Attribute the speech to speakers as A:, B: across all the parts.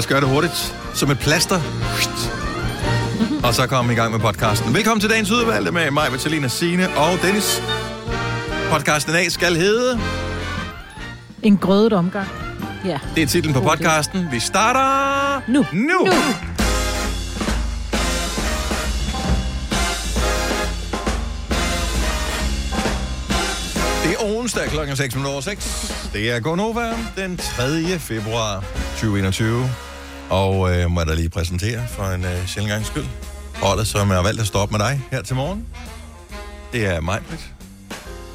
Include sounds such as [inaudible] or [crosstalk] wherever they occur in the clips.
A: Jeg skal gøre det hurtigt. Som et plaster. Og så kommer vi i gang med podcasten. Velkommen til dagens udvalgte med mig, Vitalina Sine og Dennis. Podcasten i dag skal hedde...
B: En grødet omgang.
C: Ja.
A: Det er titlen på podcasten. Vi starter...
C: Nu.
A: Nu! nu. Det er onsdag klokken 6 minutter 6. Det er Gonova den 3. februar 2021. Og øh, må jeg da lige præsentere for en øh, sjældent gang skyld. Holdet, som har valgt at stå op med dig her til morgen. Det er mig,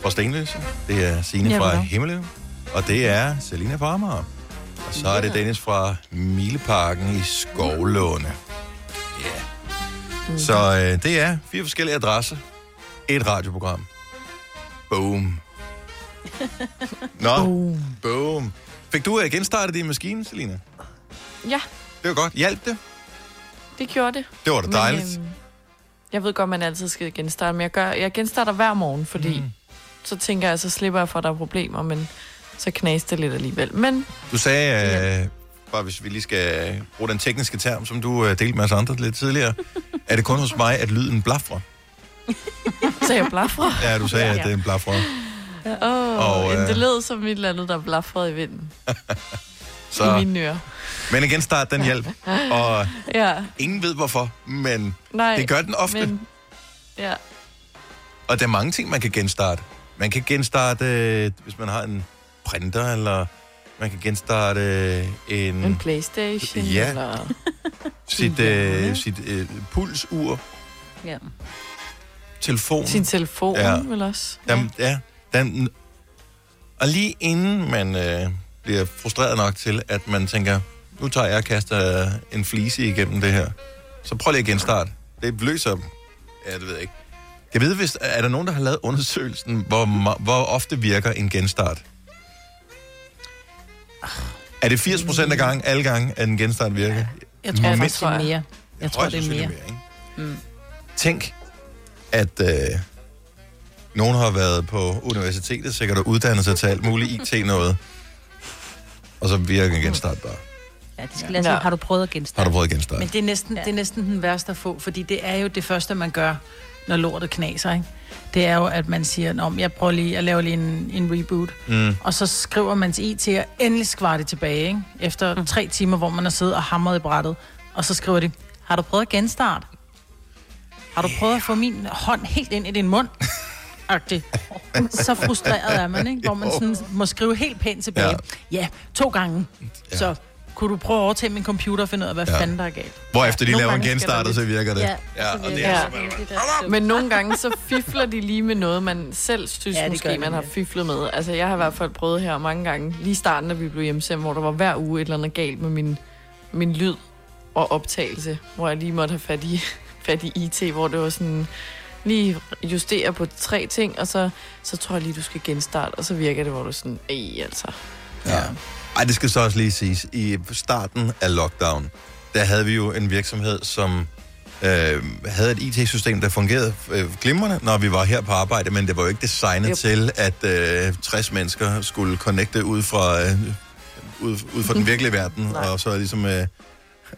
A: fra Stenløse. Det er Signe
B: Ja,
A: fra. Himmeløv. Og det er Selina fra Amager. Og så er det Dennis fra Mileparken i Skovlåne. Ja. Yeah. Så øh, det er fire forskellige adresser. Et radioprogram. Boom. [laughs] Nå, boom. boom. Fik du øh, genstartet din maskine, Selina?
D: Ja,
A: Det var godt. Hjalp det?
D: det gjorde det.
A: Det var da dejligt.
D: øhm, jeg ved godt, man altid skal genstarte, men jeg, gør, jeg genstarter hver morgen, fordi mm. så tænker jeg, så slipper jeg for, at der er problemer, men så knaste det lidt alligevel. Men
A: Du sagde, øh, bare hvis vi lige skal bruge den tekniske term, som du øh, delte med os andre lidt tidligere, er det kun hos mig, at lyden blafrer? [laughs]
D: så er jeg blafrer.
A: Ja, du sagde, at det er en blafrer.
D: Åh, oh,
A: øh,
D: det lød som et eller andet, der blafrede i vinden [laughs]
A: Så,
D: i mine ører.
A: men igen, start den hjælp. [laughs] Og
D: Ja,
A: ingen ved hvorfor, men
D: nej.
A: det gør den ofte.
D: Men, ja,
A: Og der er mange ting, man kan genstarte. Man kan genstarte, øh, hvis man har en printer, eller man kan genstarte øh, en,
D: en Playstation,
A: Ja.
D: eller... [laughs]
A: sit, øh, sit øh, pulsur,
C: ja.
A: telefon.
D: Sin telefon,
A: Ja.
D: vel også?
A: Den, ja, den, og lige inden man øh, bliver frustreret nok til, at man tænker, nu tager jeg og kaster en flise igennem det her, så prøv lige at genstarte. Det løser... Ja, det ved jeg ikke. Jeg ved, hvis, er der nogen, der har lavet undersøgelsen, hvor, hvor ofte virker en genstart? Er det 80 procent af gang, alle gange, at en genstart virker?
B: Jeg tror
A: Men-
B: faktisk, det er mere. Jeg tror, det er
A: sandsynligt
B: mere.
A: ikke?
C: Mm.
A: Tænk, at øh, nogen har været på universitetet, sikkert og uddannet sig til alt muligt IT-noget, og så virker en genstart bare.
C: Ja, det skal lade.
D: Ja.
C: Har du prøvet at
A: Har
C: genstarte?
A: du prøvet genstart?
B: Men det er, næsten, det er næsten den værste at få, fordi det er jo det første, man gør, når lortet knaser, ikke? Det er jo, at man siger, om jeg prøver lige, jeg laver lige en, en reboot,
A: Mm.
B: og så skriver man til IT, og endelig skvar det tilbage, ikke? Efter mm. tre timer, hvor man har siddet og hamret i brættet, og så skriver de, har du prøvet at genstarte? Har du prøvet at få min hånd helt ind i din mund? [laughs] Agtigt. Så frustreret er man, ikke? Hvor man sådan må skrive helt pænt tilbage.
A: Ja.
B: Ja, to gange. Ja. Så kunne du prøve at overtage min computer og finde ud af, hvad
A: Ja.
B: fanden der er galt.
A: Hvor efter de
B: Nogle
A: laver en genstart, og så virker det.
C: Ja,
A: og det
C: virker
A: er
D: Ja.
C: der-
D: Men nogle gange så fifler de lige med noget, man selv synes
B: Ja,
D: måske, man har
B: ja.
D: fiflet med. Altså, jeg har i hvert fald prøvet her mange gange, lige starten, da vi blev hjemsendt, hvor der var hver uge et eller andet galt med min, min lyd og optagelse, hvor jeg lige måtte have fat i, [laughs] fat i IT, hvor det var sådan lige justere på tre ting, og så, så tror jeg lige, du skal genstarte, og så virker det, hvor du sådan, ej, altså.
A: Ja. Ej, det skal så også lige siges. I starten af lockdown, der havde vi jo en virksomhed, som øh, havde et IT-system, der fungerede øh, glimrende, når vi var her på arbejde, men det var jo ikke designet
D: Yep.
A: til, at øh, 60 mennesker skulle connecte ud fra, øh, ud, ud fra den [laughs] virkelige verden, og så ligesom øh,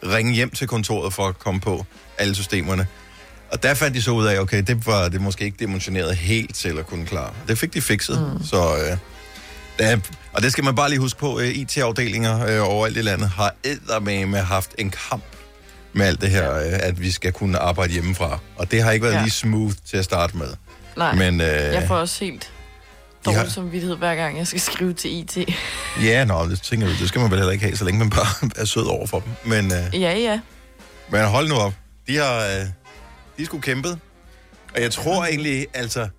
A: ringe hjem til kontoret for at komme på alle systemerne. Og der fandt de så ud af, okay, det var det måske ikke dimensioneret helt til at kunne klare. Det fik de fikset, mm. så... Øh, der, og det skal man bare lige huske på, øh, IT-afdelinger øh, overalt i landet har eddermame haft en kamp med alt det her, øh, at vi skal kunne arbejde hjemmefra. Og det har ikke været ja.
D: Ja.
A: lige smooth til at starte med.
D: Nej,
A: Men øh,
D: jeg får også helt dårlig samvittighed, hver gang jeg skal skrive til IT. [laughs]
A: ja, nå, det tænker jeg, det skal man vel heller ikke have, så længe man bare [laughs] er sød over for dem. Men, øh,
D: Ja, ja.
A: men hold nu op. De har, øh, de sgu kæmpet. Og jeg tror egentlig, altså, det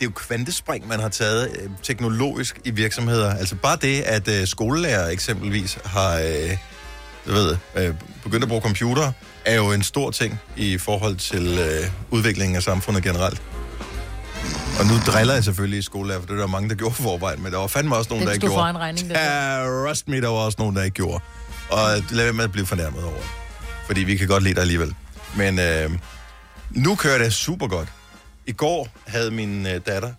A: er jo kvantespring, man har taget øh, teknologisk i virksomheder. Altså bare det, at øh, skolelærer eksempelvis har øh, du ved, øh, begyndt at bruge computer, er jo en stor ting i forhold til øh, udviklingen af samfundet generelt. Og nu driller jeg selvfølgelig i skolelærer, for det der mange, der gjorde for forvejen, men der var fandme også nogen,
B: Den
A: der ikke gjorde.
B: en regning, der.
A: Ja, rust me, der var også nogen, der ikke gjorde. Og lad være med at blive fornærmet over. Fordi vi kan godt lide dig alligevel. Men øh, nu kører det super godt. I går havde min øh, datter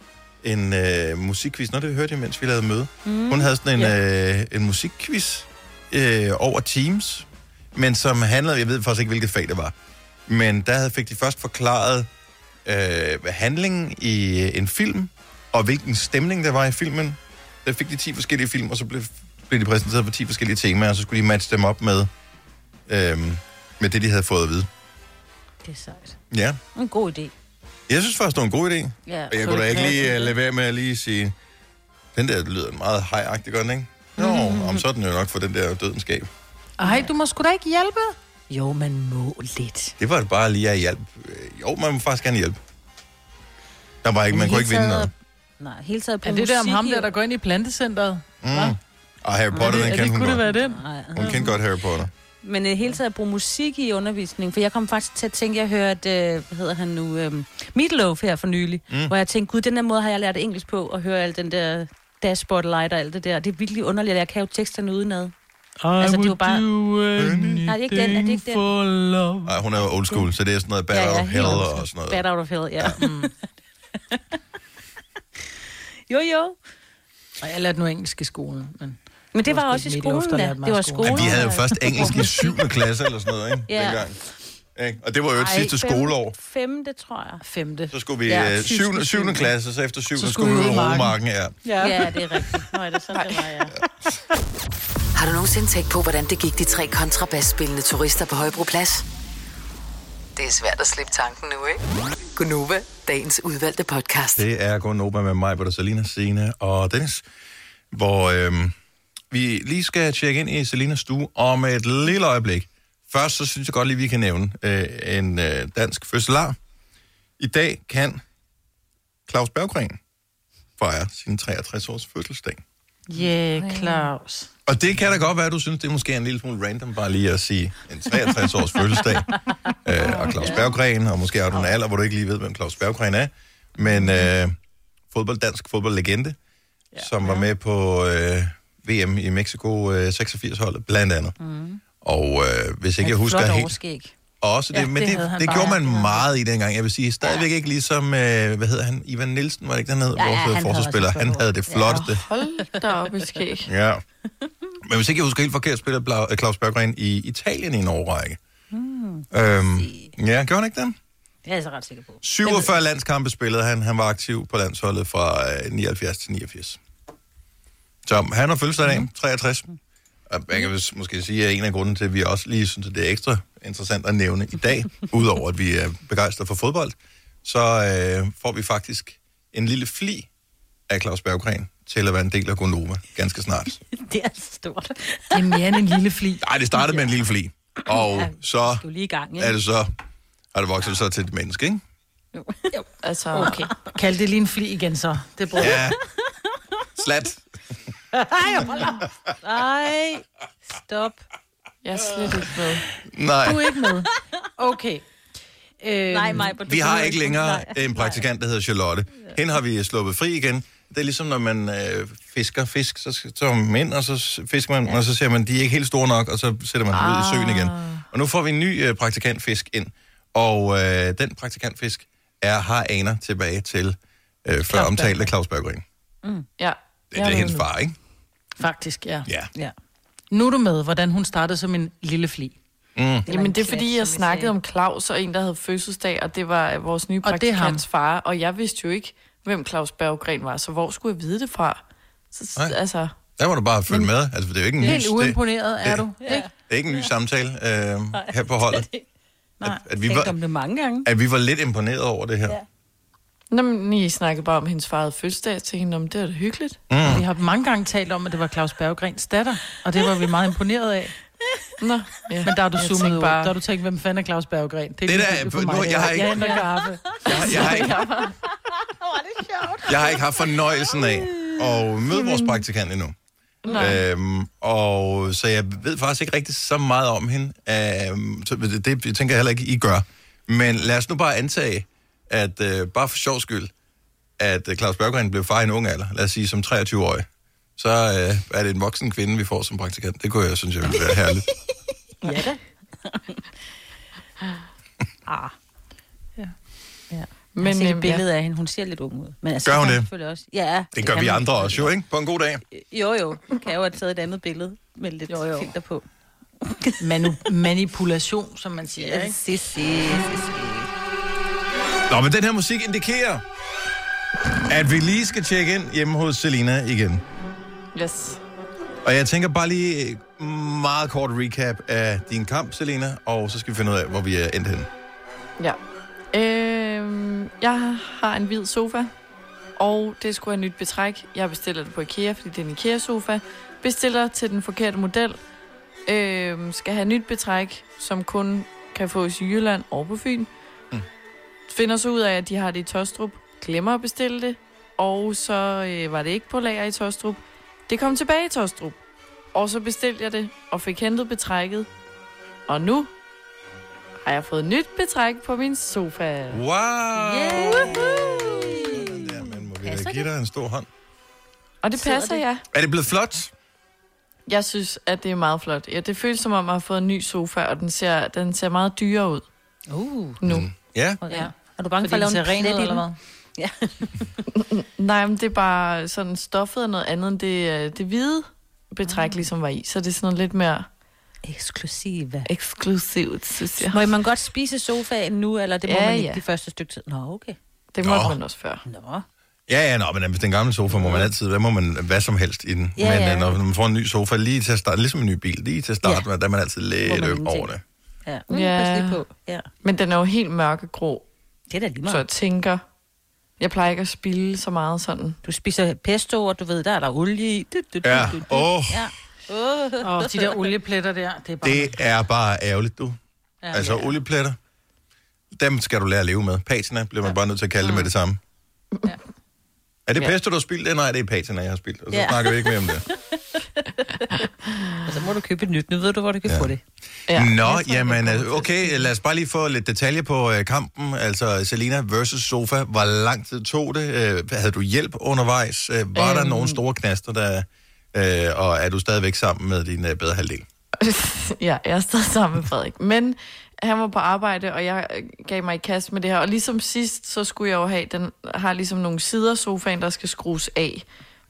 A: en øh, musikquiz. Nå, det hørte jeg, mens vi lavede møde. Mm. Hun havde sådan en, øh, en musikquiz øh, over Teams. men som handlede, jeg ved faktisk ikke, hvilket fag det var, men der havde- fik de først forklaret øh, handlingen i øh, en film, og hvilken stemning der var i filmen. Der fik de 10 forskellige film, og så blev, blev de præsenteret for 10 forskellige temaer, og så skulle de matche dem op med, øh, med det, de havde fået at vide.
C: Det er sejt.
A: Ja,
C: En god idé.
A: jeg synes faktisk, det var en god idé.
C: Ja.
A: Og jeg kunne da ikke lige uh, lade være med at lige sige, den der lyder meget hejagtig, den ikke? Nå, om så er den jo nok for den der dødenskab.
B: Ej, du må sgu da ikke hjælpe.
C: Jo, man må lidt.
A: Det var det bare lige at hjælpe. Øh, Jo, man må faktisk gerne hjælpe. Der var ikke, man kunne ikke vinde noget.
C: Nej, hele taget på
B: Er det der om ham der, der går ind i plantecenteret?
A: Mm. Og Harry Potter,
B: er
A: den
B: det,
A: kendte
B: det,
A: hun
B: kunne det
A: godt.
B: være den?
A: Hun kendte godt Harry Potter.
C: Men uh, hele tiden at bruge musik i undervisning, for jeg kom faktisk til at tænke, jeg hørte, uh, hvad hedder han nu, um, Meatloaf her for nylig, mm. hvor jeg tænkte, gud, den der måde har jeg lært engelsk på, at høre al den der dashboard light og alt det der. Det er virkelig underligt, at jeg kan jo teksterne udenad. Altså, det er jo bare- Nej, det er ikke den, er det ikke den?
B: for love.
A: Ej, hun er jo old school, så det er sådan noget Bad ja, ja, of Hell og sådan noget.
C: Bad out of hell, ja. Mm. [laughs] jo, jo.
B: Og jeg lærte nu engelsk i skolen, men...
C: Men det
B: Det var
C: også i skolen, da. Det var
B: skolen.
A: Ja, vi havde jo først engelsk i 7. [laughs] klasse eller sådan noget, ikke?
C: Ja.
A: Dengang. Ikke? Og det var jo et
C: Ej,
A: sidste
C: fem-
A: skoleår.
C: Femte, tror jeg.
B: Femte.
A: Så skulle vi
C: Ja,
A: ja,
C: tysk
A: 7.
C: i
A: 7.
C: syvende.
A: klasse, så efter 7.
B: Så
A: Så
B: skulle
A: skulle vi ud i
B: i
A: Romarken, ja.
C: Ja, det er rigtigt. Nå, er det sådan, det var, ja. [laughs]
E: Har du nogensinde tænkt på, hvordan det gik de tre kontrabasspillende turister på Højbroplads? Det er svært at slippe tanken nu, ikke? Gunova, dagens udvalgte podcast.
A: Det er Gordon Nova med mig, Britta, Salina, Signe og Dennis, hvor øhm, vi lige skal tjekke ind i Selinas stue om et lille øjeblik. Først så synes jeg godt lige, vi kan nævne øh, en øh, dansk fødselar. I dag kan Claus Berggren fejre sin 63-års fødselsdag.
B: Yeah, Claus.
A: Og det kan da godt være, at du synes, det er måske en lille smule random bare lige at sige en 63-års [laughs] fødselsdag. Øh, og Claus Berggren, og måske har du en alder, hvor du ikke lige ved, hvem Claus Berggren er. Men øh, fodbold, dansk fodboldlegende, ja. som var med på øh, VM i Mexico øh, 86-holdet, blandt andet. Mm. Og øh, hvis ikke jeg husker helt...
C: overskæg.
A: Også det,
B: Ja,
A: men
B: det
A: det, gjorde man meget i dengang. Jeg vil sige, stadigvæk ikke ligesom, øh, hvad hedder han, Ivan Nielsen, var det ikke den hed,
C: Ja, ja,
A: vores øh,
C: havde
A: forsvarsspiller. Han havde det flotteste.
D: Hold da op i skæg. [laughs]
A: Ja. Men hvis ikke jeg husker helt forkert, spillede Bla- Claus Berggren i Italien i en årrække. Hmm. Øhm, ja, gjorde han ikke det?
C: Det er jeg så ret sikker på.
A: 47 landskampe spillede han. Han var aktiv på landsholdet fra øh, 79 til 89. Så han har fødselsdag i dag, 63. Og jeg kan måske sige, at en af grunden til, at vi også lige synes, at det er ekstra interessant at nævne i dag, [laughs] udover at vi er begejstrede for fodbold, så øh, får vi faktisk en lille fli af Claus Berggren til at være en del af Gonova ganske snart. [laughs]
C: Det er stort.
B: Det er mere end en lille fli.
A: Nej, det startede med en lille fli. Og så
C: Du er lige i gang,
A: er
C: ikke?
A: det så, har det vokset så til et menneske, ikke?
D: Altså,
B: Okay. Kald det lige en fli igen så. Det bruger
A: Ja. Slat. [laughs]
C: Nej, stop.
D: jeg er slet ikke med.
A: Nej.
B: du er ikke med. Okay. Øhm,
C: Nej, mig.
A: Vi har ikke længere en praktikant, der hedder Charlotte. Hende har vi sluppet fri igen. Det er ligesom, når man øh, fisker fisk, så så tager man dem ind, og så fisker man, ja. og så ser man, de er ikke helt store nok, og så sætter man dem ud i søen igen. Og nu får vi en ny øh, praktikantfisk ind, og øh, den praktikantfisk er, har aner tilbage til øh, før omtalte Claus Berggren.
D: Ja.
A: Det, det er hendes far, ikke?
B: Faktisk, ja.
A: Ja.
C: Ja.
B: Nu er du med, hvordan hun startede som en lille fli.
D: Jamen, det er fordi, jeg snakkede om Claus og en, der havde fødselsdag, og det var øh, vores nye
B: det er
D: praktikants far, og jeg vidste jo ikke, hvem Claus Berggren var, så hvor skulle jeg vide det fra? Så,
A: Nej.
D: altså,
A: Der må du bare følge med. Altså, det er jo ikke en ny,
B: Helt
A: det,
B: uimponeret er
A: det-
B: du, ikke?
A: det er ikke en ny samtale øh, her på holdet. [laughs]
B: Nej.
A: At, at, vi var,
C: om det mange gange.
A: at vi var lidt imponeret over det her.
C: Ja.
D: Nå, men I snakkede bare om hendes far fødselsdag, til hende, om det er da hyggeligt.
A: Mm.
B: Vi har mange gange talt om, at det var Claus Berggrens datter, og det var vi meget imponeret af.
D: Nå, ja.
B: Men der har du
D: Jeg
B: zoomet
D: tænkte
B: ud.
D: bare-
B: Der har du tænkt, hvem fanden er Claus Berggren? Det er
A: Det der-
B: for
A: nu-
B: mig.
A: jeg har ikke-
B: Jeg henter kaffe. [laughs]
A: Jeg, har- jeg, har ikke, jeg har ikke haft fornøjelsen af at møde vores praktikant endnu. Øhm, og så jeg ved faktisk ikke rigtig så meget om hende. Øhm, så det, det jeg tænker jeg heller ikke, I gør. Men lad os nu bare antage, at øh, bare for sjov skyld, at øh, Claus Berggren blev far i en ung alder, lad os sige som 23-årig, så øh, er det en voksen kvinde, vi får som praktikant. Det kunne jeg synes, jeg ville være herligt. [laughs]
C: Ja da. [laughs] ah.
B: Ja.
C: Ja.
D: Men,
C: jeg har set
D: øhm,
C: et billede af hende. Hun ser lidt ung ud. Men altså,
A: Gør hun det?
C: Selvfølgelig også. Ja,
A: Det gør
C: kan
A: vi andre også jo, ikke? På en god dag. [laughs]
C: Jo, jo. Kan jeg jo have taget et andet billede med lidt jo, jo. filter på.
B: Manu- manipulation, som man siger, ikke?
C: Si, si, si, si.
A: Nå, men den her musik indikerer, at vi lige skal tjekke ind hjemme hos Selina igen.
D: Yes.
A: Og jeg tænker bare lige øh, meget kort recap af din kamp, Selina, og så skal vi finde ud af, hvor vi er endt henne.
D: Ja. Øhm, jeg har en hvid sofa, og det skulle have nyt betræk. Jeg bestiller det på IKEA, fordi det er en IKEA-sofa. Bestiller til den forkerte model. Øhm, skal have nyt betræk, som kun kan fås i Jylland og på Fyn. Finder så ud af, at de har det i Tostrup. Glemmer at bestille det. Og så øh, var det ikke på lager i Tostrup. Det kom tilbage i Tostrup. Og så bestilte jeg det, og fik hentet betrækket. Og nu har jeg fået nyt betræk på min sofa.
A: Wow!
C: Yeah.
A: Sådan der, men må vi da
C: Passer
A: give dig en stor hånd?
D: Og det
C: Sidder
D: passer,
C: det?
D: ja.
A: Er det blevet flot?
D: Jeg synes, at det er meget flot. Ja, det føles som om, at jeg har fået en ny sofa, og den ser, den ser meget dyrere ud
C: Uh.
D: nu.
A: Mm. Ja,
C: Ja. Er du bange
B: Fordi
C: for at lave en plet
B: eller
C: den?
B: hvad? [laughs]
D: Nej, men det er bare sådan stoffet og noget andet end det, øh, det hvide betræk,
C: Ah.
D: ligesom var i. Så det er sådan noget lidt mere
C: Eksklusive.
D: eksklusivt, synes jeg.
C: Må man godt spise sofaen nu, eller det må
D: Ja,
C: man ikke
D: ja.
C: de første stykke tid? Nå, okay.
D: Det måtte
A: Nå.
D: man også før.
C: Nå.
A: ja, ja nå, men hvis den gamle sofa må man altid, hvad må man, hvad som helst i den.
C: Ja,
A: men
C: ja.
A: øh, når man får en ny sofa lige til at starte, ligesom en ny bil, lige til at starte, ja. der er man altid lidt
C: man
A: øm over det.
C: Ja, mm,
D: Ja.
C: pas lige på. Ja.
D: Men den er jo helt mørkegrå,
C: Det er da lige
D: så
C: meget.
D: jeg tænker... Jeg plejer ikke at spille så meget sådan.
C: Du spiser pesto, og du ved, der er der olie i. Du, du, du,
A: Ja,
C: du, du.
A: åh,
C: Ja. Oh.
B: Og de der oliepletter der, det er bare...
A: det er bare ærgerligt, du.
B: ja,
A: Altså oliepletter, dem skal du lære at leve med. Patina bliver man bare nødt til at kalde det med det samme.
B: Ja.
A: Er det
D: Ja.
A: pesto, du har spildt? Nej, det er patina, jeg har spildt. Og så
C: Ja.
A: snakker vi ikke mere om det. [laughs] [laughs]
C: Og så må du købe et nyt. Nu ved du, hvor du kan
A: Ja.
C: få det.
D: Ja.
A: Nå,
D: Jeg tror,
A: jamen,
D: at
A: okay, lad os bare lige få lidt detaljer på øh, kampen. Altså, Selina versus Sofa. Hvor lang tid tog det? Øh, havde du hjælp undervejs? Øh, var øhm... der
D: Øhm.
A: nogle store knaster, der... Øh, og er du stadigvæk sammen med din øh, bedre halvdel? [laughs]
D: ja, jeg er stadig sammen med Frederik. Men han var på arbejde, og jeg øh, gav mig i kast med det her. Og ligesom sidst, så skulle jeg jo have, den har ligesom nogle sider sofaen, der skal skrues af,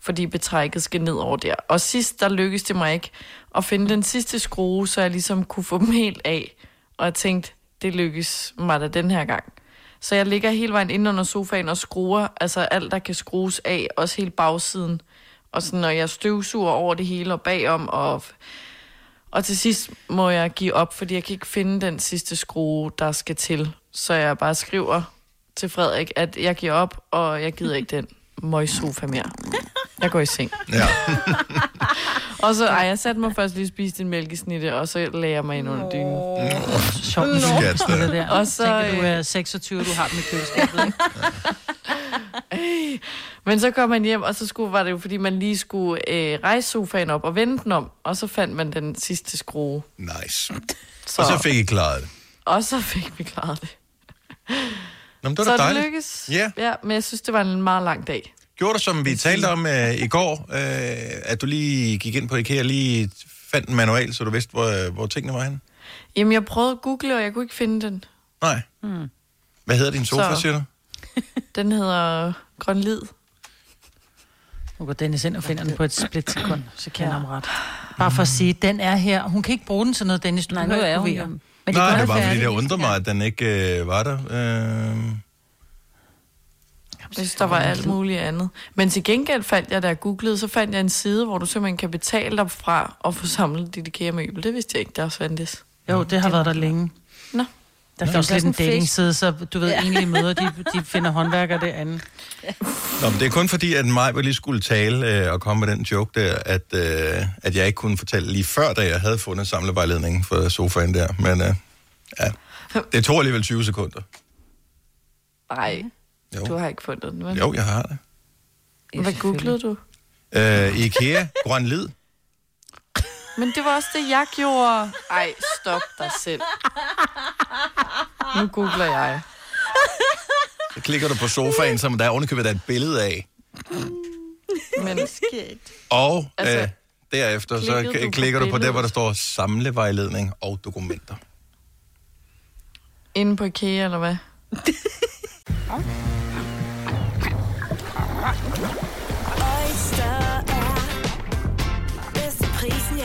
D: fordi betrækket skal ned over der. Og sidst, der lykkedes det mig ikke at finde den sidste skrue, så jeg ligesom kunne få dem helt af. Og jeg tænkte, det lykkes mig da den her gang. Så jeg ligger hele vejen inde under sofaen og skruer, altså alt, der kan skrues af, også hele bagsiden. Og sådan, når jeg støvsuger over det hele og bagom, og og til sidst må jeg give op, fordi jeg kan ikke finde den sidste skrue, der skal til. Så jeg bare skriver til Frederik, at jeg giver op, og jeg gider ikke den møgsofa mere. [laughs] Jeg går i seng.
A: Ja. [laughs]
D: Og så, ej, jeg satte mig først lige og spiste en mælkesnitte, og så lagde jeg mig ind under dynen.
B: sjovt, med
A: Skat,
B: sådan det der.
D: Og så,
B: Tænker, du
D: øh,
B: er 26, du har dem i køleskabet, ikke? [laughs]
D: Men så kom man hjem, og så skulle, var det jo, fordi man lige skulle øh, rejse sofaen op og vende den om, og så fandt man den sidste skrue.
A: Nice.
D: Så,
A: Og så fik I klaret det.
D: og så fik vi klaret det.
A: Nå, men det var
D: så det lykkedes.
A: Ja.
D: ja. Men jeg synes, det var en meget lang dag.
A: Gjorde du, som vi talte om øh, i går, øh, at du lige gik ind på IKEA og lige fandt en manual, så du vidste, hvor, hvor tingene var henne?
D: Jamen, jeg prøvede at google, og jeg kunne ikke finde den.
A: Nej. Hmm. Hvad hedder din sofa,
D: Så-
A: siger du? [laughs]
D: Den hedder Grønlid.
B: Nu går Dennis ind og finder den på et splitsekund, så kender jeg ham ret. Bare for at sige, den er her. Hun kan ikke bruge den til noget, Dennis. Du
C: Nej, nu er hun. Men
A: Men Nej, det bare fordi, det undrer mig, at den ikke øh, var der. Øh,
D: Jeg synes, der var alt muligt andet. Men til gengæld fandt jeg, da jeg googlede, så fandt jeg en side, hvor du simpelthen kan betale dig fra og få samlet dit IKEA-møbel. Det vidste jeg ikke, der også fandtes.
B: Jo, det har været der længe.
D: Nå.
B: Der findes lidt en dating-side, så du ved,
C: Ja.
B: ja. enlige møder, de, de finder håndværkere derinde.
A: Nå, men det er kun fordi, at mig lige skulle tale øh, og komme med den joke der, at, øh, at jeg ikke kunne fortælle lige før, da jeg havde fundet samlevejledningen for sofaen der. Men øh, ja, det tog alligevel 20 sekunder.
D: Nej,
A: Jo,
D: du har ikke fundet den, vel?
A: jo jeg har det.
D: Hvad googlede du?
A: Øh, IKEA, grøn lid.
D: Men det var også det, jeg gjorde. Ej, stop dig selv. Nu googler jeg.
A: Så klikker du på sofaen, som der er ovenikøbet der er et billede af.
D: Men
A: Og
D: Altså,
A: øh, derefter så
D: du
A: klikker du på der,
D: billedet?
A: hvor der står samlevejledning og dokumenter.
D: inde på IKEA, eller hvad? [laughs]
F: Oyster er bedst prisen,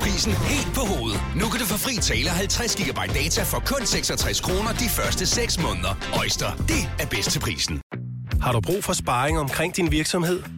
F: prisen helt på hovedet. Nu kan du få fri tale 50 GB data for kun 66 kroner de første 6 måneder. Øjster, det er bedst til prisen.
G: Har du brug for sparring omkring din virksomhed?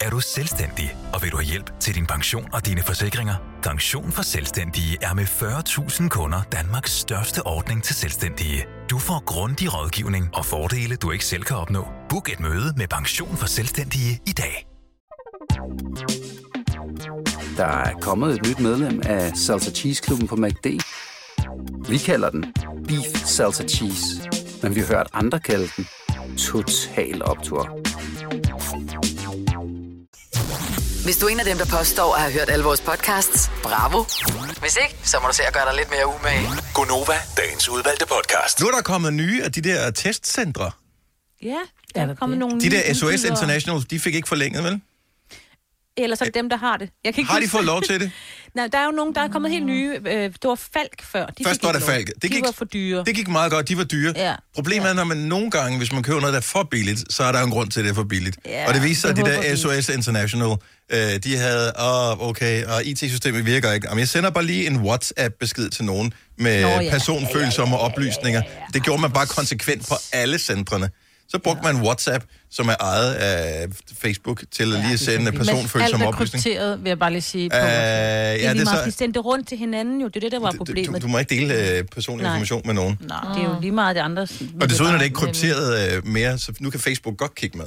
H: Er du selvstændig, og vil du have hjælp til din pension og dine forsikringer? Pension for Selvstændige er med 40.000 kunder Danmarks største ordning til selvstændige. Du får grundig rådgivning og fordele, du ikke selv kan opnå. Book et møde med Pension for Selvstændige i dag.
I: Der er kommet et nyt medlem af Salsa Cheese Klubben på MACD. Vi kalder den Beef Salsa Cheese, men vi har hørt andre kalde den Total Optor.
E: Hvis du er en af dem, der påstår at have hørt alle vores podcasts, bravo. Hvis ikke, så må du se at gøre dig lidt mere umage.
H: Gonova, dagens udvalgte podcast.
A: Nu er der kommet nye af de der testcentre.
C: Ja, der er kommet nogle
A: De
C: nye
A: der SOS
C: udbydere.
A: International, de fik ikke forlænget, vel?
C: Eller så dem, der har det. Jeg kan ikke
A: Har de
C: huske-
A: fået lov til det? [laughs]
C: Nej, der er jo nogen, der er kommet helt nye. Øh, det var Falk før. De
A: Først var
C: lov.
A: Falk. Det
C: de
A: gik-
C: var for dyre.
A: Det gik meget godt, de var dyre.
C: Ja.
A: Problemet er, når man nogle gange, hvis man køber noget, der er for billigt, så er der en grund til, at det er for billigt.
C: Ja,
A: og det viser sig, at de der. SOS International, øh, de havde, åh, okay, og IT-systemet virker ikke. Jamen, jeg sender bare lige en WhatsApp-besked til nogen med
C: Nå,
A: Nå,
C: ja.
A: ja. personfølsomme oplysninger. Det gjorde man bare konsekvent på alle centrene. Så brugte man WhatsApp, som er ejet af Facebook, til at lige at sende
B: Men alt
A: personfølsomme
B: er
A: oplysninger.
B: krypteret, vil jeg bare lige sige. På
A: Øh, ja,
C: Ja,
A: det er
C: det
A: så...
C: De sendte det rundt til hinanden jo. Det er det, der var
A: Du,
C: problemet.
A: du må ikke dele øh, personlig
C: Nej.
A: information med nogen.
C: Det er jo lige meget det andre.
A: Og desuden er det ikke krypteret øh, mere, så nu kan Facebook godt kigge med.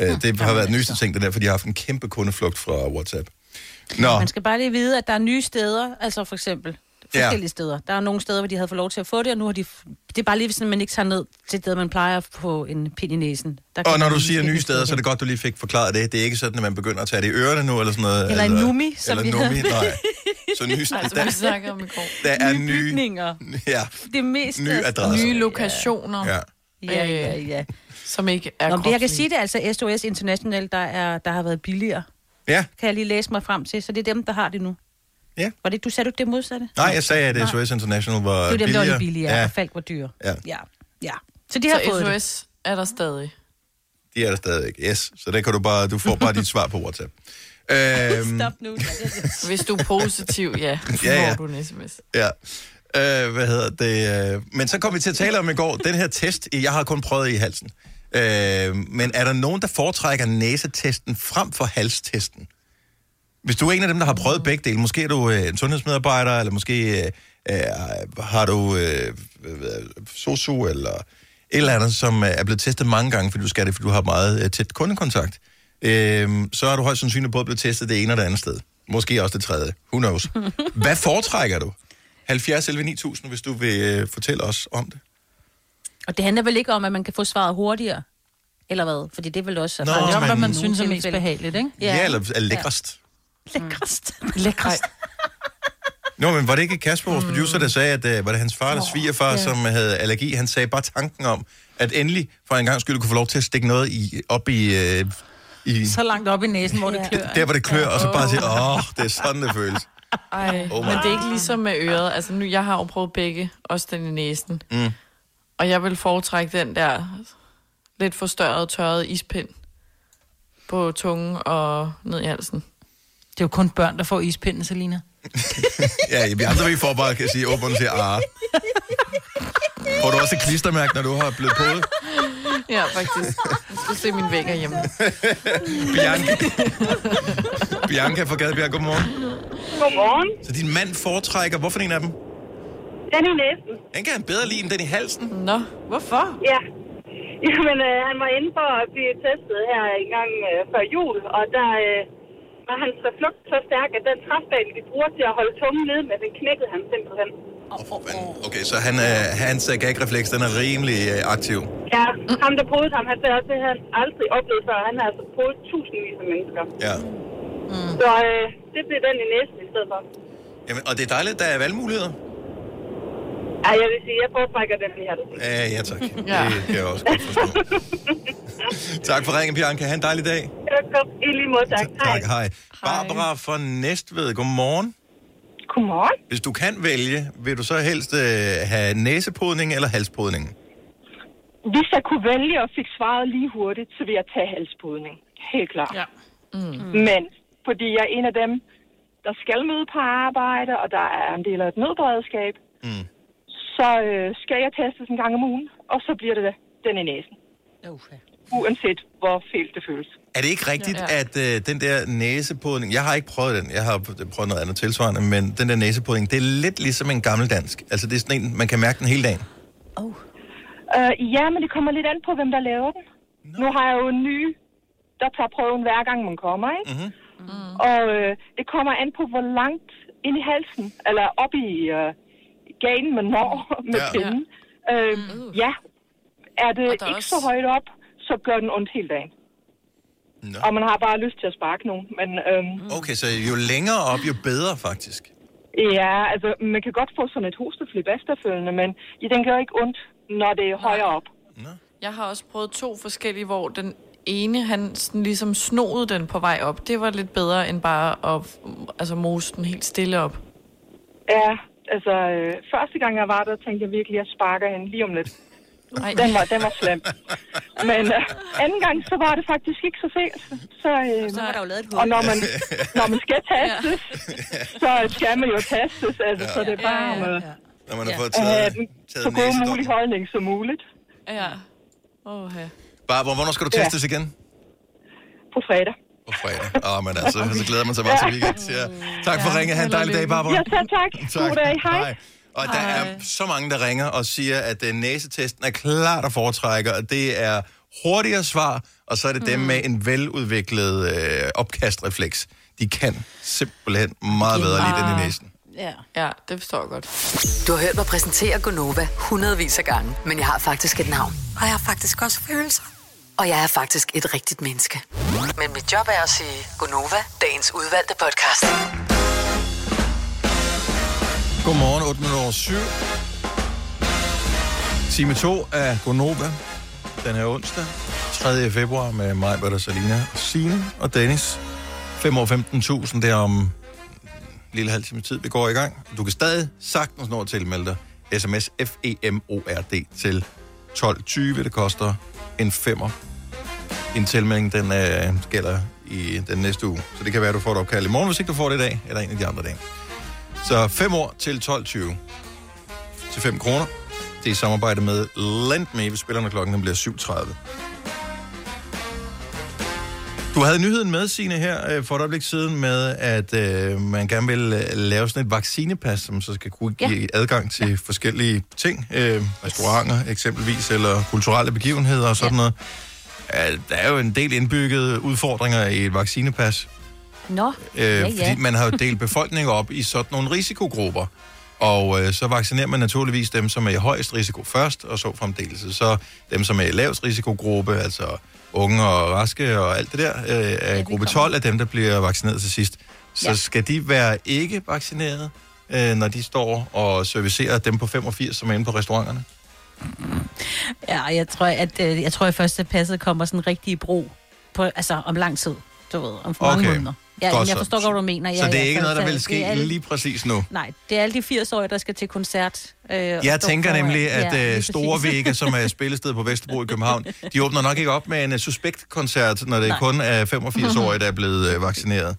A: Øh, det har været den nyeste ting, det der, for de har haft en kæmpe kundeflugt fra WhatsApp. Nå,
C: Man skal bare lige vide, at der er nye steder, altså for eksempel
A: Ja.
C: forskellige steder. Der er nogle steder, hvor de havde fået lov til at få det, og nu har de... Det er bare lige, hvis man ikke tager ned til det, man plejer at få en pind i næsen. Der
A: og når du siger nye steder,
C: sted
A: så er det godt, du lige fik forklaret det. Det er ikke sådan, at man begynder at tage det i ørerne nu, eller sådan noget.
C: Eller en numi, som
A: Eller
C: vi
A: numi,
C: havde.
A: nej. [laughs] Så nye
D: Altså,
A: steder,
D: vi
A: der,
D: om i går.
A: der er
C: Nye
A: nye,
C: bygninger.
A: ja,
C: Det meste.
A: nye adresser.
D: Nye lokationer,
A: Ja.
C: Ja, ja, ja.
D: som ikke er
C: Nå, det, jeg kan sige, det er altså SOS International, der, er, der har været billigere.
A: ja,
C: Kan jeg lige læse mig frem til. Så det er dem, der har det nu.
A: Ja.
C: Var det, du sagde du det modsatte?
A: nej, jeg sagde, at SOS International var
C: Det er dem, der var
A: billigere.
C: billigere,
A: Ja,
C: og Falk var dyre.
A: Ja.
C: ja. ja. Så de har
D: Så
C: fået det.
D: SOS er der stadig.
A: de er der stadigvæk. Yes, så der kan du bare, du får bare dit svar på WhatsApp. Øhm, [laughs]
C: Stop nu. Det- [laughs]
D: Hvis du er positiv, ja, [laughs] så
A: Ja, ja.
D: får du en sms.
A: Ja. Øh, hvad hedder det? Øh, men så kom vi til at tale om i går, den her test, jeg har kun prøvet i halsen. Øh, men er der nogen, der foretrækker næsetesten frem for halstesten? Hvis du er en af dem, der har prøvet begge dele, måske er du øh, en sundhedsmedarbejder, eller måske øh, øh, har du øh, sosu, eller et eller andet, som øh, er blevet testet mange gange, fordi du skal det, fordi du har meget øh, tæt kundekontakt, øh, så er du højst sandsynligt både blevet testet det ene og det andet sted. Måske også det tredje. Who knows? [laughs] Hvad foretrækker du? 70 11 9000, hvis du vil øh, fortælle os om det.
C: Og det handler vel ikke om, at man kan få svaret hurtigere? Eller hvad? Fordi det er vel også...
A: Nå,
B: det er om, hvad man synes er mest behageligt, ikke?
A: Ja, ja eller er lækrest.
C: Lækrest. [laughs]
B: Lækrest.
A: Nå, men var det ikke Kasper, vores producer, der sagde, at uh, var det hans far eller svigerfar, ja. som havde allergi? Han sagde bare tanken om, at endelig for en gang skulle kunne få lov til at stikke noget i, op i, uh, i
B: Så langt op i næsen, hvor det
C: Ja.
B: klør.
A: der, hvor det klør, og så bare sige, åh, det er sådan, det føles.
D: Ej,
A: Oh my
D: men det er ikke ligesom med øret. Altså nu, jeg har jo prøvet begge, også den i næsen.
A: Mm.
D: Og jeg vil foretrække den der lidt forstørrede, tørrede ispind på tungen og ned i halsen.
B: Det er jo kun børn, der får ispinden, Selina. [laughs]
A: Ja, vi andre vi får bare kan sige, åbne og sige, ah. Får du også et klistermærke, når du har blevet på?
D: Ja, faktisk. Jeg skal se min væg hjemme.
A: Bianca. Bianca fra Gadebjerg, godmorgen.
J: Godmorgen.
A: Så din mand foretrækker, hvorfor en af dem?
J: Den i næsten.
A: Den kan han bedre lide end den i halsen.
D: Nå, hvorfor?
J: Ja. Jamen, øh, han var inde for at blive testet her en gang øh, før jul, og der øh, var hans reflugt så stærk, at den træfbane, de bruger til at holde tungen nede med, den knækkede han simpelthen.
A: Okay, så han, øh, hans øh, gagrefleks, den er rimelig øh, aktiv.
J: Ja, ham der prøvede ham, han sagde også, det han aldrig oplevet før. Han har altså prøvet tusindvis af mennesker.
A: Ja.
J: Så øh, det blev den i næsten i stedet for.
A: Jamen, og det er dejligt, der er valgmuligheder.
K: Ja, jeg vil sige, jeg foretrækker den, vi har det.
A: Ja, ja tak. Ja. Det kan jeg også godt forstå. [laughs] tak for ringen, Bianca. Ha' en dejlig dag.
K: Godt, i lige måde, tak.
A: Tak, hej. Barbara fra Næstved, godmorgen.
K: Godmorgen.
A: Hvis du kan vælge, vil du så helst øh, have næsepodning eller halspodning?
L: Hvis jeg kunne vælge og fik svaret lige hurtigt, så vil jeg tage halspodning. Helt klart.
B: Ja.
L: Mm. Men fordi jeg er en af dem, der skal møde på arbejde, og der er en del af et nødberedskab,
A: mm.
L: Så øh, skal jeg testes en gang om ugen, og så bliver det den i næsen.
C: Okay.
L: Uanset hvor fælt det føles.
A: Er det ikke rigtigt, ja, ja. at øh, den der næsepodning... Jeg har ikke prøvet den, jeg har prøvet noget andet tilsvarende, men den der næsepodning, det er lidt ligesom en gammeldansk. Altså det er sådan en, man kan mærke den hele dagen.
L: Uh, ja, men det kommer lidt an på, hvem der laver den. No. Nu har jeg jo en ny, der tager prøven hver gang man kommer, ikke?
A: Mm-hmm.
L: Mm. Og øh, det kommer an på, hvor langt ind i halsen, eller op i øh, ganen man når [laughs] med
D: Ja.
L: ja. pinden. Øh, ja, er det
D: Og
L: ikke
D: er
L: også... så højt op, så gør den ondt hele dagen.
A: No.
L: Og man har bare lyst til at sparke nogen. Men øhm,
A: Okay, så jo længere op, jo bedre faktisk.
L: ja, altså, man kan godt få sådan et hosteflip efterfølgende, men ja, den gør ikke ondt, når det er højere op.
D: Jeg har også prøvet to forskellige, hvor den ene, han sådan ligesom snoede den på vej op. Det var lidt bedre end bare at altså, mose den helt stille op.
L: Ja, altså, øh, første gang jeg var der, tænkte jeg virkelig, at jeg sparker hende lige om lidt.
D: Ej.
L: Den var, den var slem. Men øh, anden gang, så var det faktisk ikke så fedt. Så, øh,
C: Så var der jo lavet et hul.
L: Og når man, når man skal tastes, så skal man jo tastes. Altså, så det er bare om at
A: Når man har
L: ja.
A: fået
L: at have
A: taget,
L: den
A: taget
L: så god mulig holdning som muligt
D: Ja. Åh, ja.
A: Barbara, hvornår skal du
L: Ja.
A: testes igen?
L: på fredag.
A: På fredag. Åh, men altså, så glæder man sig bare til weekend. Ja. Tak for ringe. Ha' en dejlig dag, Barbara.
L: Ja, tak, tak. God dag. Hej.
A: Og der er så mange, der ringer og siger, at uh, næsetesten er klart at foretrække, og det er hurtigere svar, og så er det mm. dem med en veludviklet øh, opkastrefleks. De kan simpelthen meget bedre lide den i næsen.
C: Ja.
D: ja, det forstår jeg godt.
E: Du har hørt mig præsentere Gonova hundredvis af gange, men jeg har faktisk et navn. Og jeg har faktisk også følelser. Og jeg er faktisk et rigtigt menneske. Men mit job er at sige Gonova, dagens udvalgte podcast.
A: Godmorgen, 8 minutter over 7. Time 2 af Gonova. Den er onsdag, 3. februar med mig, Bertha Salina, og Signe og Dennis. 5 år 15.000, det er om lille halv time tid, vi går i gang. Du kan stadig sagtens nå at tilmelde dig. SMS FEMORD til 12.20. Det koster en femmer. En tilmelding, den øh, gælder i den næste uge. Så det kan være, at du får et opkald i morgen, hvis ikke du får det i dag, eller en af de andre dage. Så 5 år til 12.20 til 5 kroner. Det er i samarbejde med Lendme. Vi spillerne klokken den bliver 7.30. Du havde nyheden med, Signe, her øh, for et øjeblik siden med, at øh, man gerne vil øh, lave sådan et vaccinepas, som så skal kunne give ja. adgang til ja. forskellige ting. Øh, restauranter eksempelvis, eller kulturelle begivenheder og sådan ja. noget. Øh, der er jo en del indbyggede udfordringer i et vaccinepas.
C: Nå,
A: Øh,
C: ja, ja.
A: Fordi man har jo delt befolkningen op i sådan nogle risikogrupper. Og øh, så vaccinerer man naturligvis dem, som er i højst risiko først, og så fremdeles. Så dem, som er i lavest risikogruppe, altså unge og raske og alt det der, øh, er gruppe 12 af dem, der bliver vaccineret til sidst. Så
C: Ja.
A: skal de være ikke vaccineret, øh, når de står og servicerer dem på 85, som er inde på restauranterne?
C: Ja, jeg tror, at øh, jeg tror, at første passet kommer sådan rigtig i brug på, altså om lang tid, du ved, om for mange
A: Okay.
C: måneder. Ja,
A: Godt
C: men jeg forstår godt, hvad du mener. Ja,
A: så det er
C: ja,
A: ikke noget, der vil ske
C: alle-
A: lige præcis nu?
C: Nej, det er alle de 80-årige, der skal til koncert. Øh,
A: Jeg tænker
C: foran.
A: nemlig, at
C: Ja, lige
A: Store. Vega, som er [laughs] spillested på Vesterbro i København, de åbner nok ikke op med en uh, suspektkoncert, når det
C: Nej.
A: kun er 85-årige, der er blevet uh, vaccineret.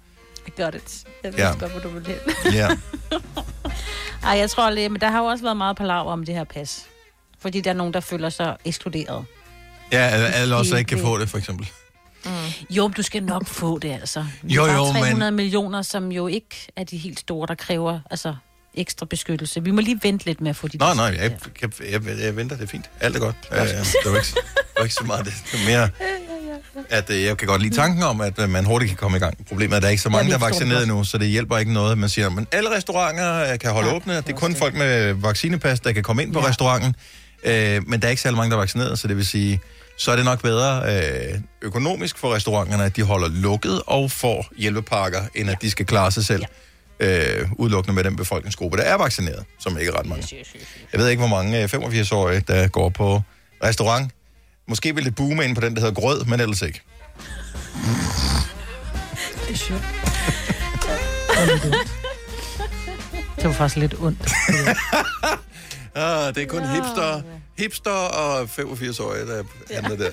C: Got it. Jeg ved
A: Ja.
C: godt, hvor du vil hen.
A: Ja. [laughs]
C: Ej, jeg tror lige, men der har jo også været meget palaver om det her pas. Fordi der er nogen, der føler sig ekskluderet.
A: Ja, alle- også ikke kan få det, for eksempel.
C: Mm. Jo, men du skal nok få det, altså. Det
A: Jo,
C: er
A: jo, men-
C: 300 millioner, som jo ikke er de helt store, der kræver altså, ekstra beskyttelse. Vi må lige vente lidt med at få de
A: Nå, nej, jeg, jeg, jeg, jeg venter, det er fint. Alt er godt. Det, var ikke, det var ikke så meget det. Det var mere, [laughs] at uh, jeg kan godt lide tanken om, at uh, man hurtigt kan komme i gang. Problemet er, at der er ikke så mange, der er
C: det
A: vaccineret endnu, så det hjælper ikke noget, man siger, at alle restauranter øh, kan holde ja, åbne. Det er kun folk med vaccinepas, der kan komme ind på ja. restauranten. Uh, men der er ikke særlig mange, der er vaccineret, så det vil sige, så er det nok bedre øh, økonomisk for restauranterne, at de holder lukket og får hjælpepakker, end at de skal klare sig selv. øh, udelukkende med den befolkningsgruppe, der er vaccineret, som ikke er ret mange. Jeg ved ikke, hvor mange øh, 85-årige, der går på restaurant. Måske vil det boome ind på den, der hedder grød, men ellers ikke.
B: Det er sjovt. Det var faktisk lidt ondt. [laughs]
A: Ah, det er kun hipster, hipster og 85-årige, der handler der.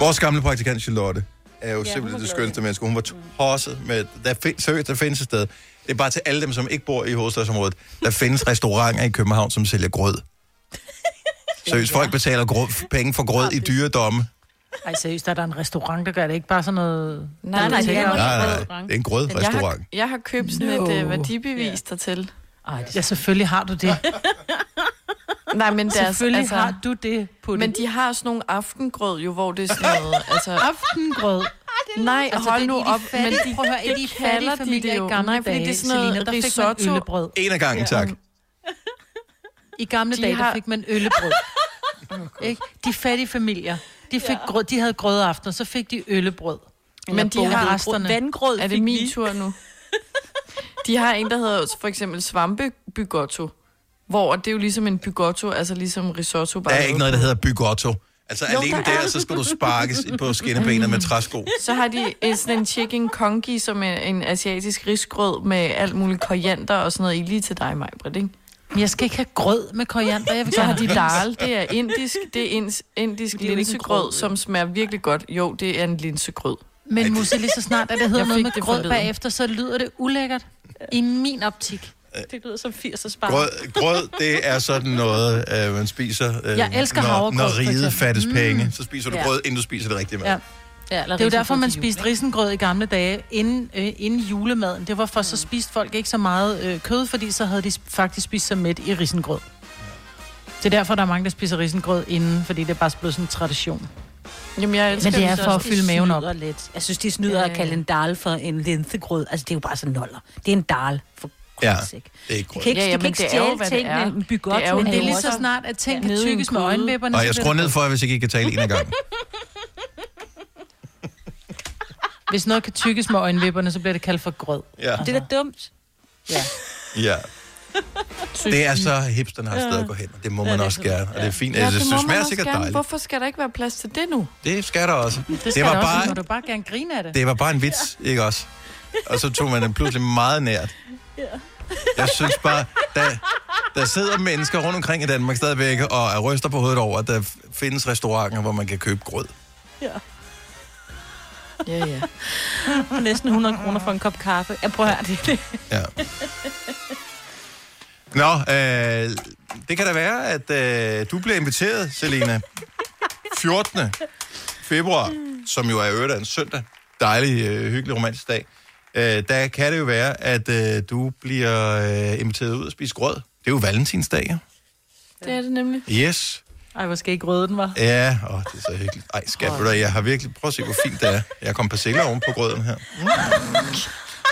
A: Vores gamle praktikant Charlotte er jo ja, simpelthen det skønste menneske. Hun var tosset med... Der, find, seriøst, der findes et sted. Det er bare til alle dem, som ikke bor i hovedstadsområdet. Der findes restauranter i København, som sælger grød. [laughs] Seriøst, folk betaler grød, penge for grød i dyredomme.
B: Ej, seriøst, der er der en restaurant, der gør det ikke bare sådan noget...
D: Nej, nej, det er
A: Nej, nej, det er en
D: Jeg har,
A: grødrestaurant.
D: jeg har købt sådan
B: No.
D: et uh, værdibevis dertil.
B: Ej, ja, selvfølgelig har du det. [laughs]
D: Nej, men deres,
B: Selvfølgelig
D: altså,
B: har du det på
D: Men
B: det.
D: de har sådan nogle aftengrød jo, hvor det er sådan noget... [laughs] Altså,
B: Aftengrød.
D: nej,
B: Altså,
D: hold
B: det er
D: nu op.
B: fattige-
D: men de,
B: prøv at høre, i de
D: det kalder de det
B: i
D: jo.
B: gamle
D: Nej, fordi det er
B: dage,
D: sådan noget
B: Selina, der fik man
D: risotto.
B: øllebrød.
A: En af gangen, tak.
B: I gamle
D: De
B: dage, der
D: har-
B: fik man øllebrød. [laughs] ikke? De fattige familier, de, fik grød, de havde grødaften, så fik de øllebrød.
D: Men de har
B: resterne.
C: Vandgrød
D: Er det
C: fik
D: min tur nu? De har en, der hedder for eksempel svampebygotto. Hvor det er jo ligesom en bygotto, altså ligesom risotto.
A: Der
D: Bare
A: er ikke noget, der hedder bygotto. Altså
D: Jo,
A: alene
D: der
A: der,
D: er.
A: så skal du sparkes på skinnebenet med træsko.
D: Så har de en- sådan en chicken kongi, som er en asiatisk risgrød med alt muligt koriander og sådan noget i lige til dig, Majbrit, ikke?
B: Men jeg skal ikke have grød med koriander. Jeg vil
D: Så
B: gerne
D: har de
B: have
D: dal, det er indisk, det er indisk, indisk
C: er
D: linsegrød,
C: grød,
D: som smager virkelig godt. Jo, det er en linsegrød.
B: Men Musse, lige så snart, at det hedder noget med
D: det
B: grød bagefter, så lyder det ulækkert. I min optik.
C: Det lyder som 80'er spar.
A: Grød, grød, det er sådan noget, øh, man spiser, øh,
B: Jeg elsker
A: når, når riget fattes
B: Mm.
A: penge. Så spiser du
B: Ja.
A: grød, inden du spiser det rigtige mad.
B: Ja.
C: Ja,
B: Det er jo derfor, man spiste risengrød i gamle dage, inden, øh, inden julemaden. Det var for, så spiste folk ikke så meget øh, kød, fordi så havde de faktisk spist sig mæt i risengrød. Det er derfor, der er mange, der spiser risengrød inden, fordi det er bare blevet sådan en tradition.
D: Jamen, jeg elsker
B: Men det er for at fylde maven op.
C: Lidt. Jeg synes, de snyder
D: Ja,
C: at kalde
D: ja.
C: en dal for en linsegrød. Altså, det er jo bare sådan noller. Det er en dal for
A: Ja, det er ikke
C: De
A: grød.
C: kan ikke,
D: Ja,
C: ja,
D: ja,
C: de kan
D: men
C: ikke
D: er jo,
C: stjæle tingene.
D: er.
C: En bygotto.
D: Det er jo
B: Men det er lige så snart, at ting
D: Ja.
B: kan
D: i
B: tykkes med øjenvipperne.
A: Og jeg skruer ned for, hvis jeg ikke kan tale en af gangen.
B: Hvis noget kan tykkes med øjenvipperne, så bliver det kaldt for grød.
A: Ja.
C: Det er da dumt.
B: Ja.
A: ja. Det er så hipsterne har sted at gå hen, og det må man også gerne. Og det er fint.
D: Ja,
A: Ja, det,
D: det
A: det smager
D: også
A: sikkert
D: gerne.
A: dejligt.
D: Hvorfor skal der ikke være plads til det nu?
A: Det skal der også.
B: Det skal
A: Det var
B: det også,
A: bare,
B: må du bare gerne grine af det.
A: det var bare en vits, ikke også? Og så tog man den pludselig meget nært. Jeg synes bare, der, der sidder mennesker rundt omkring i Danmark stadigvæk og er ryster på hovedet over, at der findes restauranter, hvor man kan købe grød.
D: Ja, ja.
C: For næsten 100 kroner for en kop kaffe. Jeg prøver det.
A: Ja. Nå, øh, det kan da være, at øh, du bliver inviteret, Selina. 14. februar, som jo er øvrigt en søndag. Dejlig, øh, hyggelig, romantisk dag. Øh, der kan det jo være, at øh, du bliver øh, inviteret ud og spise grød. Det er jo valentinsdag, ja?
D: Det er det nemlig.
A: Yes.
B: Ej, hvor skal ikke grøde den var.
A: Ja, åh, det er så hyggeligt. Ej, skat, jeg har virkelig... Prøv at se, hvor fint det er. Jeg kom persille oven på grøden her. Mm.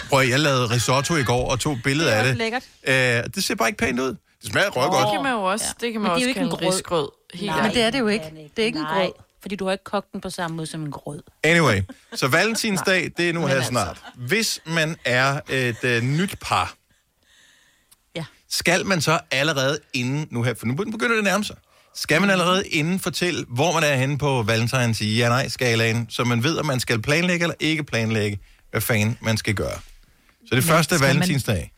A: Prøv at, jeg lavede risotto i går og tog et billede af det.
C: lækkert.
A: Øh, det ser bare ikke pænt ud. Det smager røg
D: Det
A: godt.
D: kan man jo også, det kan man
C: Men det er
D: også
C: jo ikke en
D: kalde
C: grød.
D: risgrød. Helt
C: Nej.
B: Men det er det jo ikke. Det er ikke en
C: Nej,
B: grød.
C: fordi du har ikke kogt den på samme måde som en grød.
A: Anyway, så [laughs] valentinsdag, det er nu her
C: altså.
A: snart. Hvis man er et øh, nyt par,
C: Ja.
A: skal man så allerede inden, nu her, for nu begynder det at nærme sig, skal man allerede inden fortælle, hvor man er henne på valentins i ja-nej-skalaen, så man ved, om man skal planlægge eller ikke planlægge, hvad fanden man skal gøre. Så det første
B: man-
A: valentinsdag.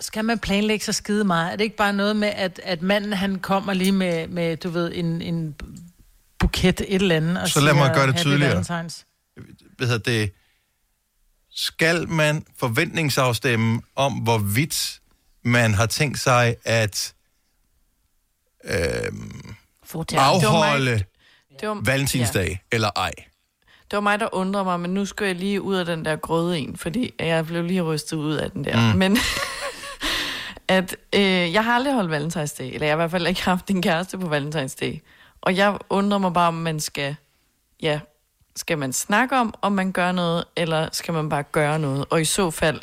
B: Skal man planlægge så skide meget? Er det ikke bare noget med, at, at manden han kommer lige med, med du ved, en, en buket et eller andet? Og
A: Så lad mig
B: siger,
A: gøre det
B: "Happy
A: tydeligere."
B: Valentines"?
A: hvad hedder det, skal man forventningsafstemme om, hvorvidt man har tænkt sig at øh, afholde
D: Det var,
A: valentinsdag, ja. eller ej.
D: Det var mig, der undrede mig, men nu skal jeg lige ud af den der grøde en, fordi jeg blev lige rystet ud af den der. Mm. Men [laughs] at øh, jeg har aldrig holdt valentinsdag, eller jeg har i hvert fald ikke haft en kæreste på valentinsdag. Og jeg undrer mig bare, om man skal, ja, skal man snakke om, om man gør noget, eller skal man bare gøre noget? Og i så fald,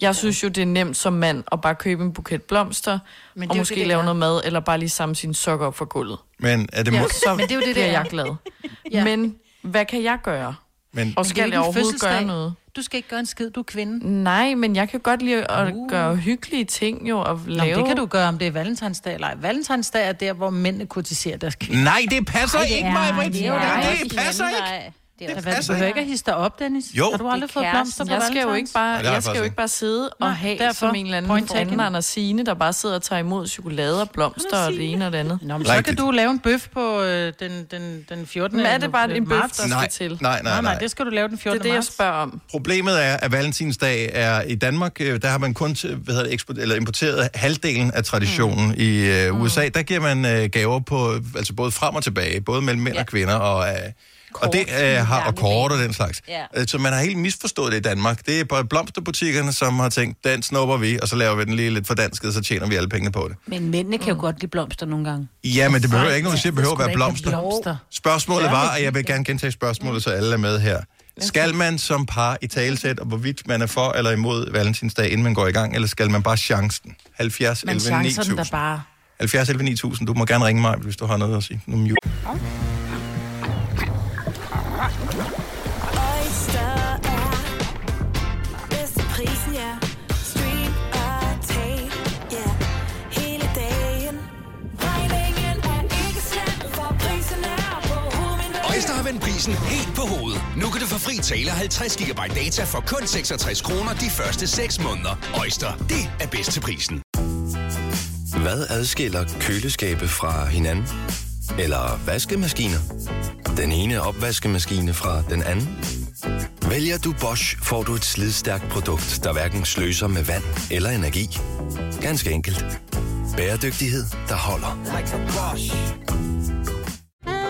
D: jeg synes jo, det er nemt som mand at bare købe en buket blomster,
B: Men det
D: og måske
B: det, det
D: lave
B: er.
D: noget mad, eller bare lige samle sine sokker op for gulvet.
A: Men er det,
B: Ja,
A: må-
D: Så
B: Men det er jo det, det er.
D: jeg glad. [laughs]
B: Ja.
D: Men hvad kan jeg gøre?
A: men,
D: Og skal
B: ikke
D: jeg overhovedet
B: fødselsdag.
D: gøre noget?
B: Du skal ikke gøre en skid, du er kvinde.
D: Nej, men jeg kan godt lide at uh. gøre hyggelige ting jo, og
B: Nå,
D: lave...
B: men det kan du gøre, om det er valentinsdag eller ej. Valentinsdag er der, hvor mændene kurtiserer deres kvinder.
A: Nej, det passer
B: Ej, det
A: ikke,
B: er-
A: mig, Britt.
B: det er det.
A: det passer ikke.
B: Det,
A: Det
B: det
A: passer
B: passer du
A: ikke.
B: ikke at hisse dig op, Dennis?
A: Jo.
B: Har du aldrig fået blomster på
D: jeg skal jo ikke bare,
A: Nej, det jeg
D: skal jo
A: ikke.
D: ikke bare sidde
B: Nej,
D: og have
B: derfor.
D: som en eller anden foranden Anders Signe, der bare sidder og tager imod chokolade og blomster og det ene og det andet.
B: Nå, men så kan du lave en bøf på øh, den, den, den 14.
D: Men er det bare en bøf, der
A: Nej,
D: skal til?
A: nej, nej,
B: Nej, nej, det skal du lave den
D: Det
B: 14.
D: er det, jeg
B: marts.
D: spørger om.
A: Problemet er, at valentinsdag er i Danmark, øh, der har man kun til- hvad hedder det, eksport, eller importeret halvdelen af traditionen. Mm. I øh, USA, der giver man øh, gaver på, altså både frem og tilbage, både mellem mænd ja. og kvinder, og, øh, og det øh, har og kort og den slags.
C: Ja.
A: Øh, Så man har helt misforstået det i Danmark. Det er bare blomsterbutikkerne, som har tænkt, den snupper vi, og så laver vi den lige lidt fordansket, så tjener vi alle pengene på det.
C: Men mændene kan jo godt lide blomster nogle gange.
A: Ja, men det behøver ikke nogen, det behøver at være blomster.
B: blomster.
A: Spørgsmålet var, og jeg vil gerne gentage spørgsmålet, så alle er med her. Skal man som par i talesæt, og hvorvidt man er for eller imod valentinsdag, inden man går i gang, eller skal man bare chancen? 70
B: Men
A: 11
B: chancer den der
A: 9000.
B: bare.
A: 70 11 9000. Du må gerne ringe mig, hvis du har noget at sige. Nu er
M: prisen
F: helt på hovedet. Nu kan du få fri tale 50 GB data for kun 66 kroner de første 6 måneder. Øjster, det er bedst til prisen.
N: Hvad adskiller køleskabe fra hinanden? Eller vaskemaskiner? Den ene opvaskemaskine fra den anden? Vælger du Bosch, får du et slidstærkt produkt, der hverken sløser med vand eller energi. Ganske enkelt. Bæredygtighed, der holder.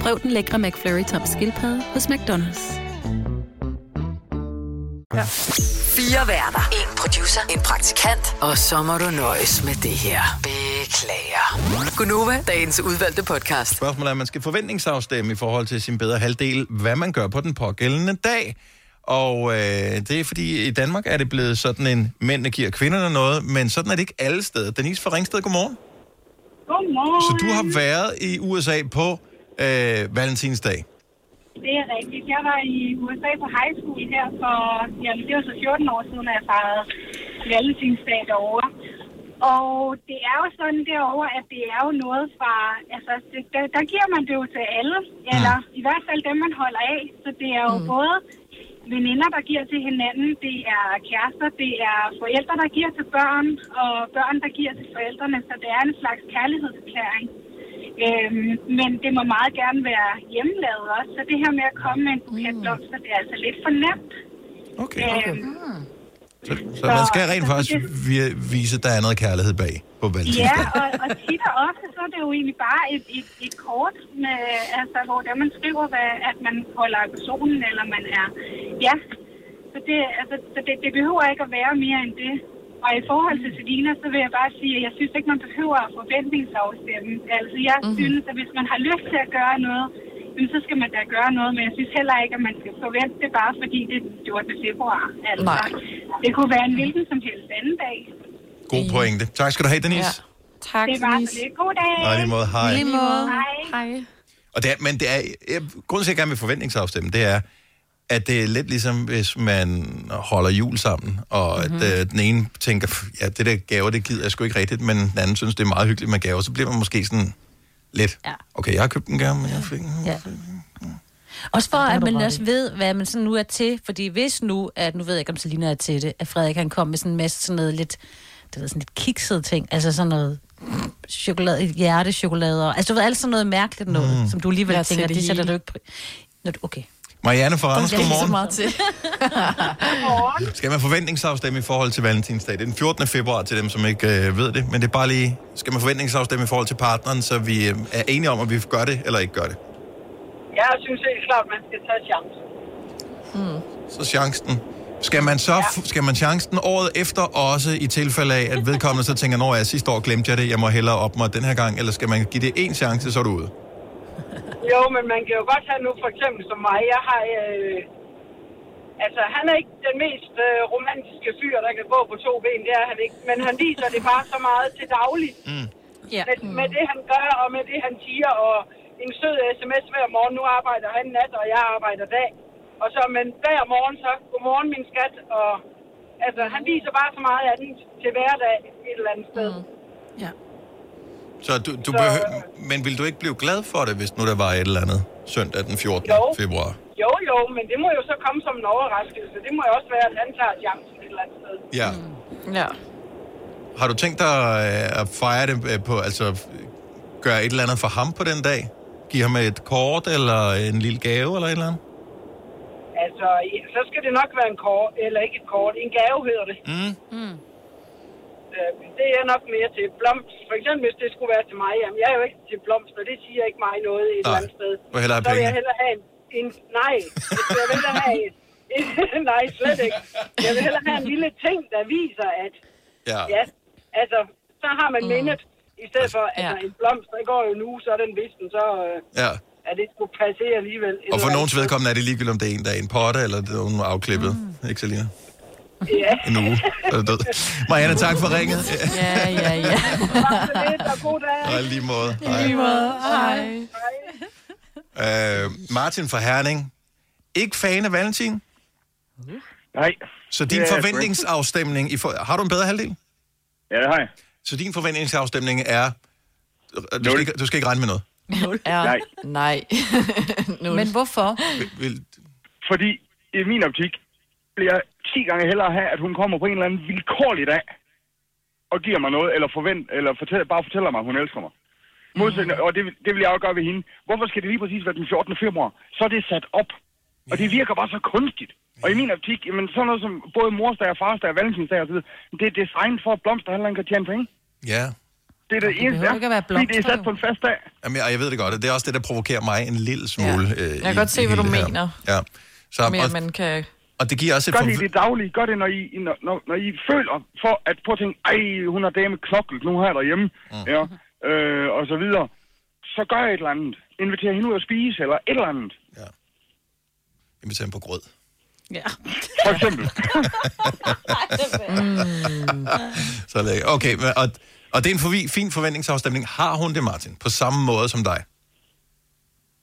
O: Prøv den lækre McFlurry tom skildpadde hos McDonald's.
E: Ja. Fire værter. En producer. En praktikant. Og så må du nøjes med det her. Beklager. Gunova, dagens udvalgte podcast.
A: Spørgsmålet er, at man skal forventningsafstemme i forhold til sin bedre halvdel, hvad man gør på den pågældende dag. Og øh, det er fordi, i Danmark er det blevet sådan en, mændene giver kvinderne noget, men sådan er det ikke alle steder. Denise fra Ringsted, godmorgen.
J: Godmorgen.
A: Så du har været i USA på øh, valentinsdag.
J: Det er rigtigt. Jeg var i USA på high school her for, jamen det var så 14 år siden, at jeg fejrede valentinsdag derovre. Og det er jo sådan derovre, at det er jo noget fra, altså det, der, der giver man det jo til alle, eller i hvert fald dem, man holder af. Så det er jo mm. både veninder, der giver til hinanden, det er kærester, det er forældre, der giver til børn, og børn, der giver til forældrene. Så det er en slags kærlighedserklæring. Øhm, men det må meget gerne være hjemmelavet også. Så det her med at komme med en buket blomster, det er altså lidt for nemt.
A: Okay, okay.
J: Øhm,
A: Så, så man skal rent faktisk vi- vise, at der er noget kærlighed bag på
J: Ja,
A: valentinsdag.
J: og, og tit og ofte, så er det jo egentlig bare et, et, et kort, med, altså, hvor der man skriver, hvad, at man holder personen, eller man er... Ja, så, det, altså, så det, det behøver ikke at være mere end det. Og i forhold til Selina, så vil jeg bare sige, at jeg synes ikke, man behøver at forventningsafstemme. Altså, jeg mm-hmm. synes, at hvis man har lyst til at gøre noget, så skal man da gøre noget. Men jeg synes heller ikke, at man skal forvente det bare, fordi det er 14. februar. Altså,
D: Nej.
J: det kunne være en hvilken som helst anden dag.
A: God pointe. Tak skal du have, Denise.
J: Ja.
D: Tak,
J: det var så lidt. God dag.
A: I lige måde, hej.
J: Lige måde. Hej.
D: Hej.
A: Og det er, men det er, jeg, grunden til, at jeg gerne vil forventningsafstemme, det er, at det er lidt ligesom, hvis man holder jul sammen, og mm-hmm.
D: Mhm.
A: at øh, den ene tænker, "Pff, ja, det der gaver, det gider jeg sgu ikke rigtigt, men den anden synes, det er meget hyggeligt med gaver, så bliver man måske sådan lidt,
C: Ja.
A: okay, jeg har købt en gave, men jeg fik en.
C: Ja. Også for, at man også ved, hvad man sådan nu er til. Fordi hvis nu, at nu ved jeg ikke, om Selina er til det, at Frederik han kom med sådan en masse sådan noget lidt, det ved, sådan lidt kikset ting. Altså sådan noget chokolade, hjertechokolade. og- Altså du ved, alt sådan noget mærkeligt noget,
A: Mm.
C: som du alligevel
D: Jeg er
C: tænker,
D: det
C: det sætter du ikke... pri- Nå, du- okay.
A: Marianne fra Randers,
D: er
A: godmorgen.
D: meget til.
A: Skal man forventningsafstemme i forhold til valentinsdag? Det er den 14. februar til dem, som ikke øh, ved det, men det er bare lige, skal man forventningsafstemme i forhold til partneren, så vi øh, er enige om, at vi gør det eller ikke gør det.
P: Jeg synes helt klart, man skal tage chancen.
A: Så chancen. Skal man så skal man chancen året efter også i tilfælde af, at vedkommende så tænker, når jeg sidste år glemte jeg det, jeg må hellere op mig den her gang, eller skal man give det en chance, så er du ude?
Q: Jo, men man kan jo godt have nu, for eksempel som mig. Jeg har... Øh, altså, han er ikke den mest øh, romantiske fyr, der kan gå på to ben. Det er han ikke. Men han viser det bare så meget til daglig.
A: Mm.
B: Ja.
Q: Med, med det, han gør, og med det, han siger, og en sød sms hver morgen. Nu arbejder han nat, og jeg arbejder dag. Og så, men hver morgen så, godmorgen min skat, og altså, han viser bare så meget andet til hverdag et eller andet sted. Mm.
B: Ja.
A: Så du, du
Q: Så-
A: behøver, men vil du ikke blive glad for det, hvis nu der var et eller andet søndag den 14.
Q: Jo.
A: februar?
Q: Jo, jo, men det må jo så komme som en overraskelse. Det må jo også være, at han tager chancen et eller andet sted.
A: Ja.
D: Ja.
A: Har du tænkt dig øh, at fejre det øh, på, altså gøre et eller andet for ham på den dag? Give ham et kort, eller en lille gave, eller et eller andet?
Q: Altså, så skal det nok være en kort, eller ikke et kort, en gave hedder det.
A: Mm.
Q: Mm. Øh, det er nok mere til. Blomst, for eksempel hvis det skulle være til mig, jamen jeg er jo ikke til blomster, det siger ikke mig noget et eller andet sted.
A: Du vil hellere have
Q: så vil jeg hellere have en, en nej, jeg vil hellere have en, en, [laughs] nej, slet ikke. Jeg vil hellere have en lille ting, der viser, at
A: Ja.
Q: ja altså, så har man mm. mindet, i stedet for, altså en blomst, der går jo nu, så er den visten, så øh,
A: Ja.
Q: er det skulle passe alligevel.
A: Og for nogens vedkommende er det ligegyldigt, om det er en, der er en potte, eller det er nogen afklippet. Mm. Ikke, Selina?
Q: Ja.
A: En uge. Er død. Marianne, tak for ringet.
D: Ja, ja, ja.
Q: Tak for det, og god dag.
A: Og lige måde.
Q: I lige måde. Hej.
A: Øh, Martin fra Herning. Ikke fan af Valentin?
P: Nej.
A: Så din forventningsafstemning... I for, har du en bedre halvdel?
P: Ja, det har jeg.
A: Så din forventningsafstemning er... Du skal, ikke, du skal ikke regne med noget.
D: Nul. Ja.
P: Nej.
D: Nej. [laughs] Nul.
B: Men hvorfor?
A: Vil,
P: Fordi i min optik vil jeg 10 gange hellere have, at hun kommer på en eller anden vilkårlig dag og giver mig noget, eller, forvent, eller fortæller, bare fortæller mig, at hun elsker mig. Modsætning, og det, vil- det vil jeg også gøre ved hende. Hvorfor skal det lige præcis være den 14. februar? Så er det sat op. Og det virker bare så kunstigt. Og i min optik, jamen sådan noget som både morsdag og farsdag og valentinsdag og så videre, det er designet for, at blomsterhandleren kan tjene penge.
A: ja.
P: Det er det,
B: det
P: eneste,
B: behøver ikke at være
P: fordi det er
B: blomster,
P: sat på en fast dag.
A: Jamen, jeg, jeg ved det godt, og det er også det, der provokerer mig en lille smule. Ja. Øh,
D: Jeg kan godt se, hvad du mener.
A: Ja. Så,
D: Mere,
A: og,
D: man kan...
A: og det giver også et...
P: Gør det i det daglige. Gør det, når I, når, når, når I føler for at på at tænke, ej, hun har dame knoklet nu her derhjemme, mm. ja, øh, og så videre. Så gør jeg et eller andet. Inviter hende ud at spise, eller et eller andet.
A: Inviterer ham på grød.
B: Ja.
P: For eksempel. [laughs]
A: Så er det, okay, og, og det er en forvi, fin forventningsafstemning. Har hun det, Martin? På samme måde som dig?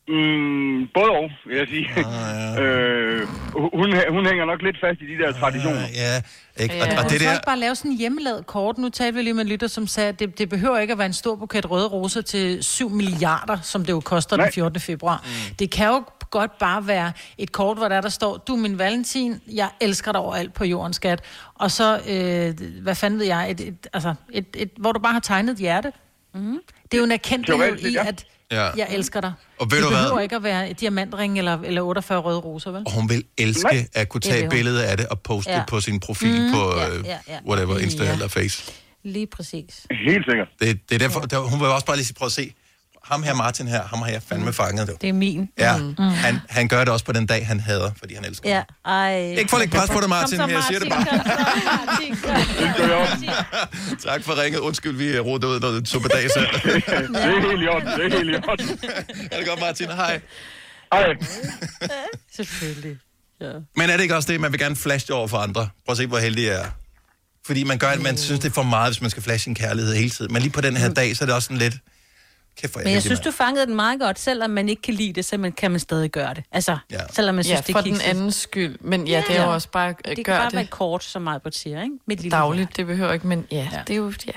P: Mm, både og, vil jeg sige.
A: Ah, [laughs]
P: øh, hun, hun hænger nok lidt fast i de der traditioner.
A: Ja, ikke?
B: Ja. Og, og det der... ikke bare lave sådan en hjemmelavet kort? Nu talte vi lige med en lytter, som sagde, at det, det behøver ikke at være en stor buket røde roser til 7 milliarder, som det jo koster Nej. den 14. februar. Mm. Det kan jo godt bare være et kort, hvor der, der står, du er min Valentin, jeg elsker dig overalt på jorden, skat. Og så, øh, hvad fanden ved jeg, et, et, altså, et, et, hvor du bare har tegnet et hjerte. Mm. Det er jo en erkendelighed
P: Teoretisk,
B: i,
P: ja.
B: at
A: Ja.
B: jeg elsker dig.
A: Og ved
B: det
A: du hvad?
B: behøver ikke at være et diamantring eller, eller 48 røde roser, vel?
A: Og hun vil elske at kunne tage
B: vil
A: et
B: hun.
A: billede af det og poste
B: Ja.
A: det på sin profil
B: Mm,
A: på
B: ja,
A: øh,
B: ja, ja.
A: whatever, Insta
B: Ja.
A: eller Face.
B: Lige præcis.
P: Helt sikkert.
A: Det, det er derfor, der, hun vil også bare lige sige, prøv at se, ham her Martin her, ham har jeg fandme fanget. Det.
B: Det er min.
A: Ja,
B: Mm.
A: han, han gør det også på den dag, han hader, fordi han elsker
B: Ja, ej.
A: Ikke for at lægge pres på dig, Martin, men jeg siger det
B: Martin,
A: bare.
B: kom så, [laughs]
A: Tak for ringet. Undskyld, vi rodede ud noget suppedags [laughs] her.
P: det er helt i orden, det er helt i orden. [laughs]
A: Er det godt, Martin? Hej.
P: Hej.
B: Selvfølgelig. Ja.
A: Men er det ikke også det, man vil gerne flashe over for andre? Prøv at se, hvor heldig jeg er. Fordi man gør, at man synes, det er for meget, hvis man skal flashe sin kærlighed hele tiden. Men lige på den her dag, så er det også sådan lidt... Kæft,
C: Men jeg synes, du fangede den meget godt. Selvom man ikke kan lide det, så man, kan man stadig gøre det. Altså,
A: ja.
C: selvom man synes,
D: Ja,
C: det er
D: for den andens skyld. Men ja, det er jo også bare,
C: Det kan
D: gør
C: bare
D: det.
C: være kort, som meget på siger, ikke? Mit lille
D: Dagligt, det behøver ikke, men ja, ja, det er jo, ja,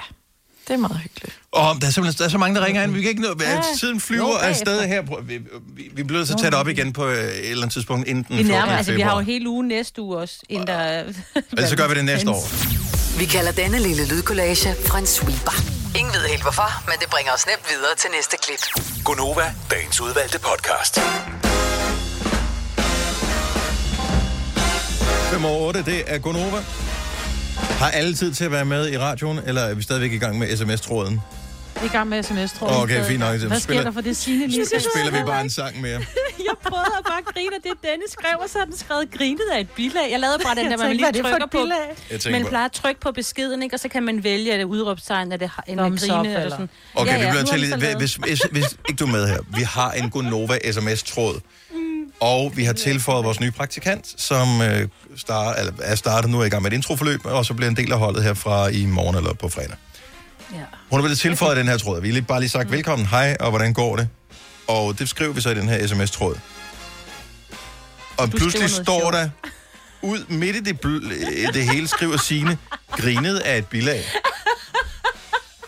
D: det er meget hyggeligt.
A: Og der er simpelthen der er så mange, der ringer ind. Vi kan ikke nå...
D: Ja.
A: Tiden flyver
C: Nå,
A: afsted her. Vi, vi, vi bliver så tæt op igen på øh, et eller andet tidspunkt inden den
C: Vi,
A: 14.
C: nærmer, altså, vi har jo hele ugen næste uge også, inden der...
A: Ellers så gør vi det næste år.
E: Vi kalder denne lille lydkollage en sweeper. Ingen ved helt hvorfor, men det bringer os nemt videre til næste klip.
H: Gonova, dagens udvalgte podcast.
A: 5 over 8, det er Gonova. Har alle tid til at være med i radioen, eller er vi stadigvæk i gang med sms-tråden?
B: Vi er i gang med sms, tror jeg.
A: Okay, fint nok.
B: Hvad sker
A: spiller-
B: der for det sine lige?
A: Så spiller vi bare en sang mere. [laughs]
C: jeg prøvede at bare grine af det, Dennis skrev, og så har den skrevet grinet af et bilag. Jeg lavede bare [laughs] den der, hvor man
B: er
C: lige
B: det for
C: trykker
B: et
C: på. Man
A: bare-
C: plejer at trykke på beskeden, ikke? og så kan man vælge det udråbstegn, er det en
B: Thumbs up,
C: grine eller sådan.
A: Okay, ja, ja, vi bliver til lidt, hvis, hvis, hvis ikke du er med her. Vi har en Gonova sms-tråd, og vi har tilføjet vores nye praktikant, som øh, start, eller er startet nu er i gang med et introforløb, og så bliver en del af holdet her fra i morgen eller på fredag.
C: Ja.
A: Hun har blevet tilføjet den her tråd. Vi har lige, bare lige sagt velkommen, hej, og hvordan går det? Og det skriver vi så i den her sms-tråd. Og
C: Du
A: pludselig står der ud midt i det, bl- det hele, skriver Signe, grinet af et bilag.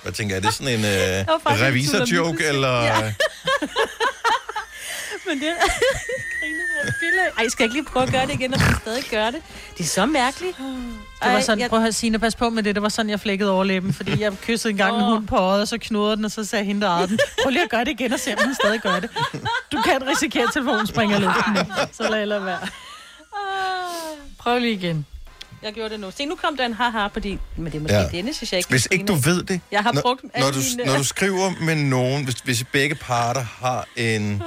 A: Hvad tænker jeg, er det sådan en øh, revisor-joke, eller...
C: Ja. [laughs] Men det bilag. Ej, skal jeg ikke lige prøve at gøre det igen, og du stadig gør det? Det er så mærkeligt.
B: Det var sådan,
C: jeg-
B: prøv at høre, Signe, pas på med det. Det var sådan, jeg flækkede overlæben, fordi jeg kyssede en
C: Åh.
B: hund på øjet, og så knurrede den, og så sagde hende, der den, prøv lige at gøre det igen, og se, om den stadig gør det. Du kan risikere, at telefonen springer luften. Så lad jeg være.
D: Prøv lige igen.
C: Jeg gjorde det nu. Se, nu kom der en haha på din. Men det er måske
A: Ja.
C: Dennis, synes jeg ikke.
A: Hvis ikke du ved det,
C: Jeg har
A: når,
C: brugt
A: når, du,
C: mine-
A: når du skriver med nogen, hvis, hvis begge parter har en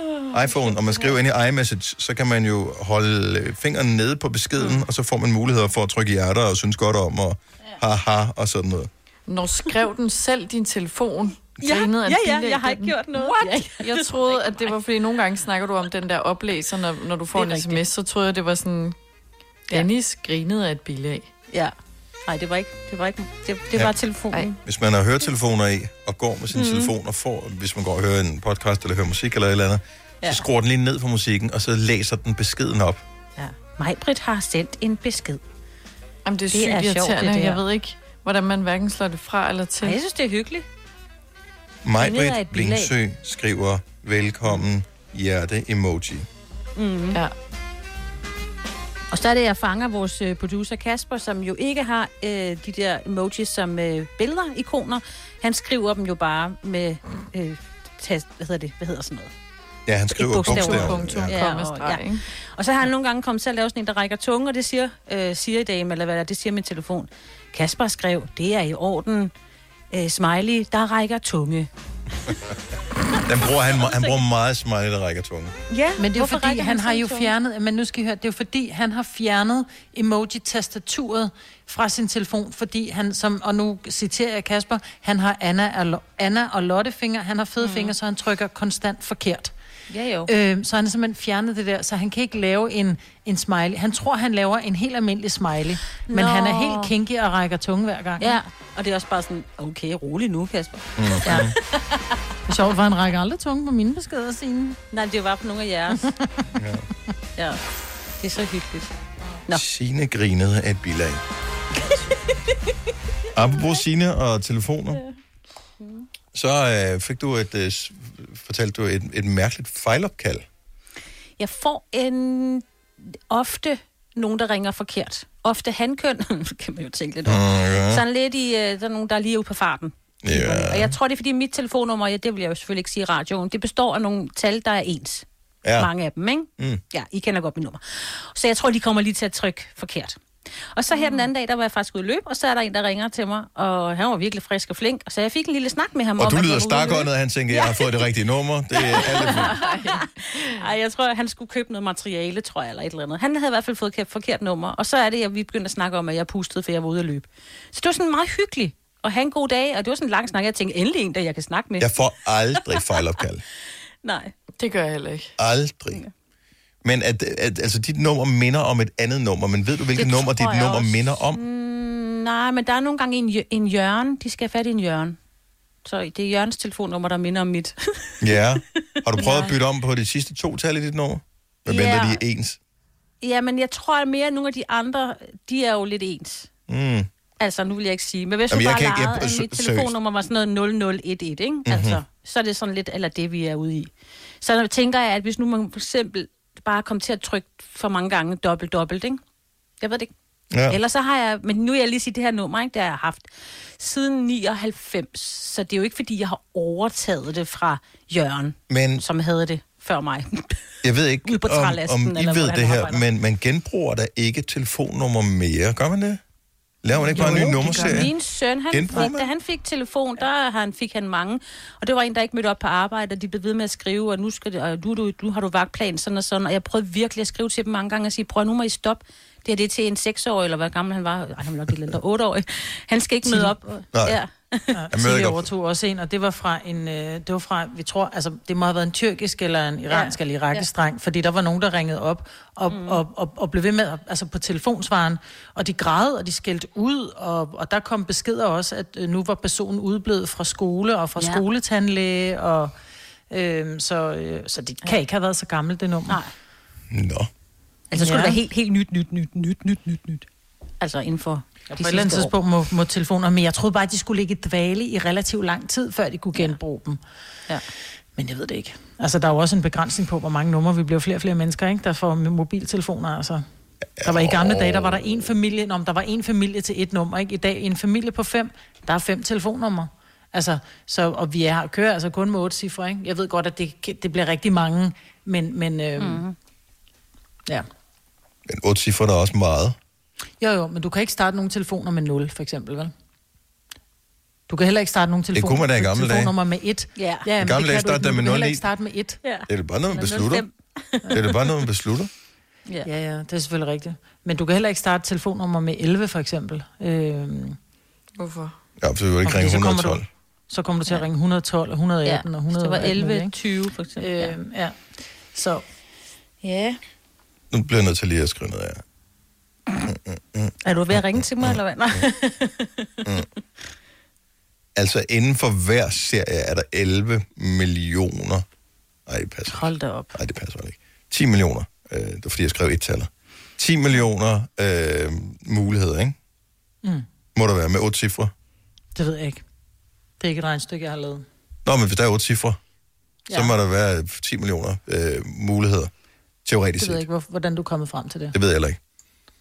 A: iPhone, og man skriver ind i iMessage, så kan man jo holde øh, fingeren nede på beskeden, og så får man muligheder for at trykke hjerter og synes godt om, og haha og sådan noget.
D: Når skrev den selv din telefon?
C: Ja, ja, ja,
D: bilag,
C: jeg har ikke gjort noget.
D: What?
C: Ja.
D: Jeg troede, at det var, fordi nogle gange snakker du om den der oplæser, når, når du får en sms, så troede jeg, det var sådan, Dennis grinede af et bilag.
C: Ja. Nej, det var ikke. Det var ikke. Det, det
A: Ja.
C: var telefonen.
A: Hvis man har høretelefoner i, og går med sin mm. telefon, og får, hvis man går og hører en podcast, eller hører musik, eller et eller andet, ja.
C: Ja.
A: så skruer den lige ned for musikken, og så læser den beskeden op.
C: Ja. Majbrit har sendt en besked.
D: Jamen, det er
C: Det
D: sygt
C: er sjovt, det der.
D: jeg ved ikke, hvordan man hverken slår det fra eller til.
C: Ej, jeg synes, det er hyggeligt.
A: Majbrit. Blingsø skriver, velkommen, hjerte-emoji.
C: Mm.
D: Ja.
C: Og så er det, jeg fanger vores øh, producer Kasper, som jo ikke har øh, de der emojis som øh, billeder, ikoner. Han skriver dem jo bare med... Øh, tast, hvad hedder det? Hvad hedder sådan noget?
A: Ja, han skriver
C: bogstav.
A: bogstaver.
D: Punktum,
A: Ja.
C: Ja, og,
D: streg,
C: ja. Og så har han nogle gange kommet til at lave sådan en, der rækker tunge, og det siger øh, Siri-dame, eller hvad det er, det siger min telefon. Kasper skrev, det er i orden. Øh, smiley, der rækker tunge. [laughs]
A: Den bruger, han, han bruger meget smiley, der rækker tunge.
C: Ja,
B: Men det er jo
C: hvorfor
B: fordi,
C: rækker
B: han har jo
C: tunge?
B: fjernet, men nu skal I høre, det er jo fordi, han har fjernet emoji-tastaturet fra sin telefon, fordi han, som, og nu citerer jeg Kasper, han har Anna og, Lo- Anna og Lotte fingre, han har fede mm. fingre, så han trykker konstant forkert.
C: Ja, jo.
B: Øhm, så han har simpelthen fjernet det der, så han kan ikke lave en, en smiley. Han tror, han laver en helt almindelig smiley, men
C: Nå.
B: han er helt kinky og rækker tunge hver gang.
C: Ja, og det er også bare sådan, okay, rolig nu, Kasper.
A: Mm.
B: Ja. Det er sjovt, for han rækker aldrig tunge på mine beskeder sine.
C: Nej, det var på nogle af jeres. [laughs] ja. Det er så hyggeligt. Nå.
A: Signe grinede af et bilag. [laughs] Apropos Signe og telefoner, så øh, fik du et, øh, fortalte du et, et mærkeligt fejlopkald.
C: Jeg får en ofte nogen, der ringer forkert. Ofte hankøn, [laughs] kan man jo tænke lidt over.
A: ja.
C: Sådan lidt i, øh, der er nogen, der er lige ude på farten.
A: Ja.
C: Og jeg tror, det er fordi mit telefonnummer, ja, det vil jeg jo selvfølgelig ikke sige i radioen, det består af nogle tal, der er ens.
A: Ja.
C: Mange af dem, ikke?
A: Mm.
C: Ja, I kender godt mit nummer. Så jeg tror, de kommer lige til at trykke forkert. Og så her den anden dag, der var jeg faktisk ude at løbe, og så er der en, der ringer til mig, og han var virkelig frisk og flink, så jeg fik en lille snak med ham
A: Og
C: om,
A: du lyder stakåndet, han tænker, jeg har fået det rigtige nummer. Det er [laughs] alt.
C: Ej, jeg tror, han skulle købe noget materiale, tror jeg, eller et eller andet. Han havde i hvert fald fået et forkert nummer, og så er det, at vi begyndte at snakke om, at jeg pustede, for jeg var ude at løbe. Så det var sådan meget hyggeligt at have en god dag, og det var sådan en lang snak, jeg tænkte, endelig en, der jeg kan snakke med.
A: Jeg får aldrig fejlopkald. [laughs]
C: Nej.
D: Det gør jeg heller ikke.
A: Aldrig. Men at, at, altså, dit nummer minder om et andet nummer, men ved du, hvilket nummer dit nummer
C: også.
A: minder om?
C: Mm, nej, men der er nogle gange en, en hjørne. De skal have fat i en hjørne. Så det er Jørgens telefonnummer, der minder om mit. [laughs]
A: Ja. Har du prøvet
C: Ja.
A: at bytte om på de sidste to tal i dit nummer? Hvad
C: Ja.
A: de er ens?
C: ja, men jeg tror at mere, at nogle af de andre, de er jo lidt ens.
A: Mm.
C: Altså, nu vil jeg ikke sige. Men hvis
A: Jamen,
C: du bare legede,
A: jeg-
C: at mit telefonnummer var sådan noget 0011, ikke? Mm-hmm. Altså, så er det sådan lidt, eller det, vi er ude i. Så tænker jeg, at hvis nu man for eksempel bare kom til at trykke for mange gange dobbelt, dobbelt, ikke? Jeg ved det ikke.
A: Ja.
C: Ellers så har jeg, men nu vil jeg lige sige det her nummer, ikke? Det har jeg haft siden 99, så det er jo ikke, fordi jeg har overtaget det fra Jørgen,
A: Men
C: som havde det før mig.
A: jeg ved ikke, [laughs] om, om I
C: eller
A: ved det her,
C: arbejder.
A: men man genbruger der ikke telefonnummer mere. Gør man det? Laver man ikke bare en ny nummerserie?
C: Min søn, han,
A: Genbruger
C: fik, da han fik telefon, der han, fik han mange. Og det var en, der ikke mødte op på arbejde, og de blev ved med at skrive, og nu, skal det, og nu, du, nu har du vagtplan, sådan og sådan. Og jeg prøvede virkelig at skrive til dem mange gange og sige, prøv nu må I stoppe. Det er det til en seksårig, eller hvad gammel han var. Ej, han var nok lidt ældre, otteårig. Han skal ikke møde op.
A: Nej.
C: Ja.
A: Ikke op.
B: overtog også en, og det var fra en, øh, det var fra, vi tror, altså det må have været en tyrkisk eller en iransk ja. eller irakisk ja. dreng, fordi der var nogen, der ringede op og, mm. og, og, og blev ved med, altså på telefonsvaren, og de græd, og de skældte ud, og, og der kom beskeder også, at øh, nu var personen udblevet fra skole og fra
C: Ja.
B: ja. skoletandlæge, og øh, så, øh, så det kan ikke have været så gammelt, det nummer.
C: Nej.
A: Nå.
C: Altså, så skulle
B: Ja.
C: det være helt, helt nyt, nyt, nyt, nyt, nyt, nyt, nyt. Altså inden for
B: Ja, på et eller andet tidspunkt må, må telefoner, men jeg troede bare, at de skulle ligge i dvale i relativt lang tid, før de kunne genbruge dem.
C: Ja.
B: Men jeg ved det ikke. Altså, der er jo også en begrænsning på, hvor mange numre. Vi bliver flere og flere mennesker, ikke? Der får med mobiltelefoner, altså. Der var i gamle dage, der var der en familie, om der var en familie til et nummer, ikke? I dag en familie på fem, der er fem telefonnumre. Altså, så, og vi er, kører altså kun med otte cifre, ikke? Jeg ved godt, at det, det bliver rigtig mange, men, men øhm, mm. ja.
A: Men otte cifre der er også meget.
B: Jo, jo, men du kan ikke starte nogle telefoner med 0, for eksempel, vel? Du kan heller ikke starte nogle telefoner,
A: kunne man da i gamle dage.
B: telefonnummer med 1.
C: Ja.
B: ja men
A: gamle
B: det
A: dage
B: kan du
A: startede med
B: Du kan
A: 0
B: heller
A: i.
B: ikke starte med 1.
C: Ja.
A: Det er det bare noget, man beslutter.
C: 05. [laughs]
A: Det er det bare noget, man beslutter.
C: Ja.
B: Ja, ja, det er selvfølgelig rigtigt. Men du kan heller ikke starte telefonnummer med 11, for eksempel. Øhm,
D: Hvorfor?
A: Ja, for du vil ikke ringe
B: så kommer
A: 112.
B: Du, så kommer du til at ringe 112 og 118
C: Ja,
B: og
C: hvis
B: 100
C: det var
B: og alt muligt,
C: 11,
B: ikke?
C: 20 for eksempel. Ja.
B: Øhm, ja. Så
C: ja.
A: Nu bliver jeg nødt til lige at skrive noget af.
C: Er du ved at ringe til mig, eller hvad? Nej. [laughs]
A: Altså, inden for hver serie er der 11 millioner. Nej, det passer
C: Hold da op.
A: Nej, det passer ikke. 10 millioner. Øh, det var fordi, jeg skrev et taler. 10 millioner øh, muligheder, ikke?
B: Mm.
A: Må der være med otte cifre.
B: det ved jeg ikke. Det er ikke et regnstykke, jeg har lavet.
A: Nå, men hvis der er otte cifre, ja. så må der være 10 millioner øh, muligheder. Teoretisk
B: Det ved jeg
A: set.
B: ikke, hvor, hvordan du er kommet frem til det.
A: Det ved jeg heller ikke.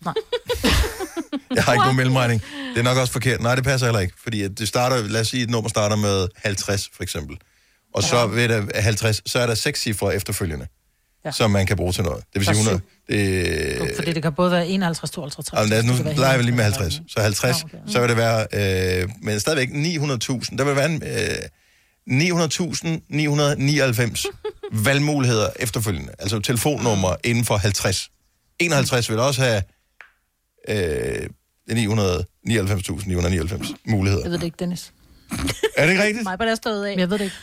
B: Nej. [laughs]
A: Jeg har ikke nogen mellemregning. Det er nok også forkert. Nej, det passer heller ikke. Fordi det starter, lad os sige, et nummer starter med 50, for eksempel. Og så ved der 50, så er der seks cifre efterfølgende, ja.
B: Ja.
A: som man kan bruge til noget. Det vil sige
B: Og
A: 100. Det,
B: Fordi det kan både være 51, 52, 53.
A: Altså, nu leger vi lige med 50. Så 50,
B: Nå, okay.
A: så vil det være, øh, men stadigvæk 900.000. Der vil være en, øh, 900.999 [laughs] valgmuligheder efterfølgende. Altså telefonnummer inden for 50. 51 vil også have øh, 999.999 muligheder.
B: Jeg ved det ikke, Dennis.
A: Er det ikke rigtigt?
C: Mig på der stået af.
B: Men jeg ved det ikke.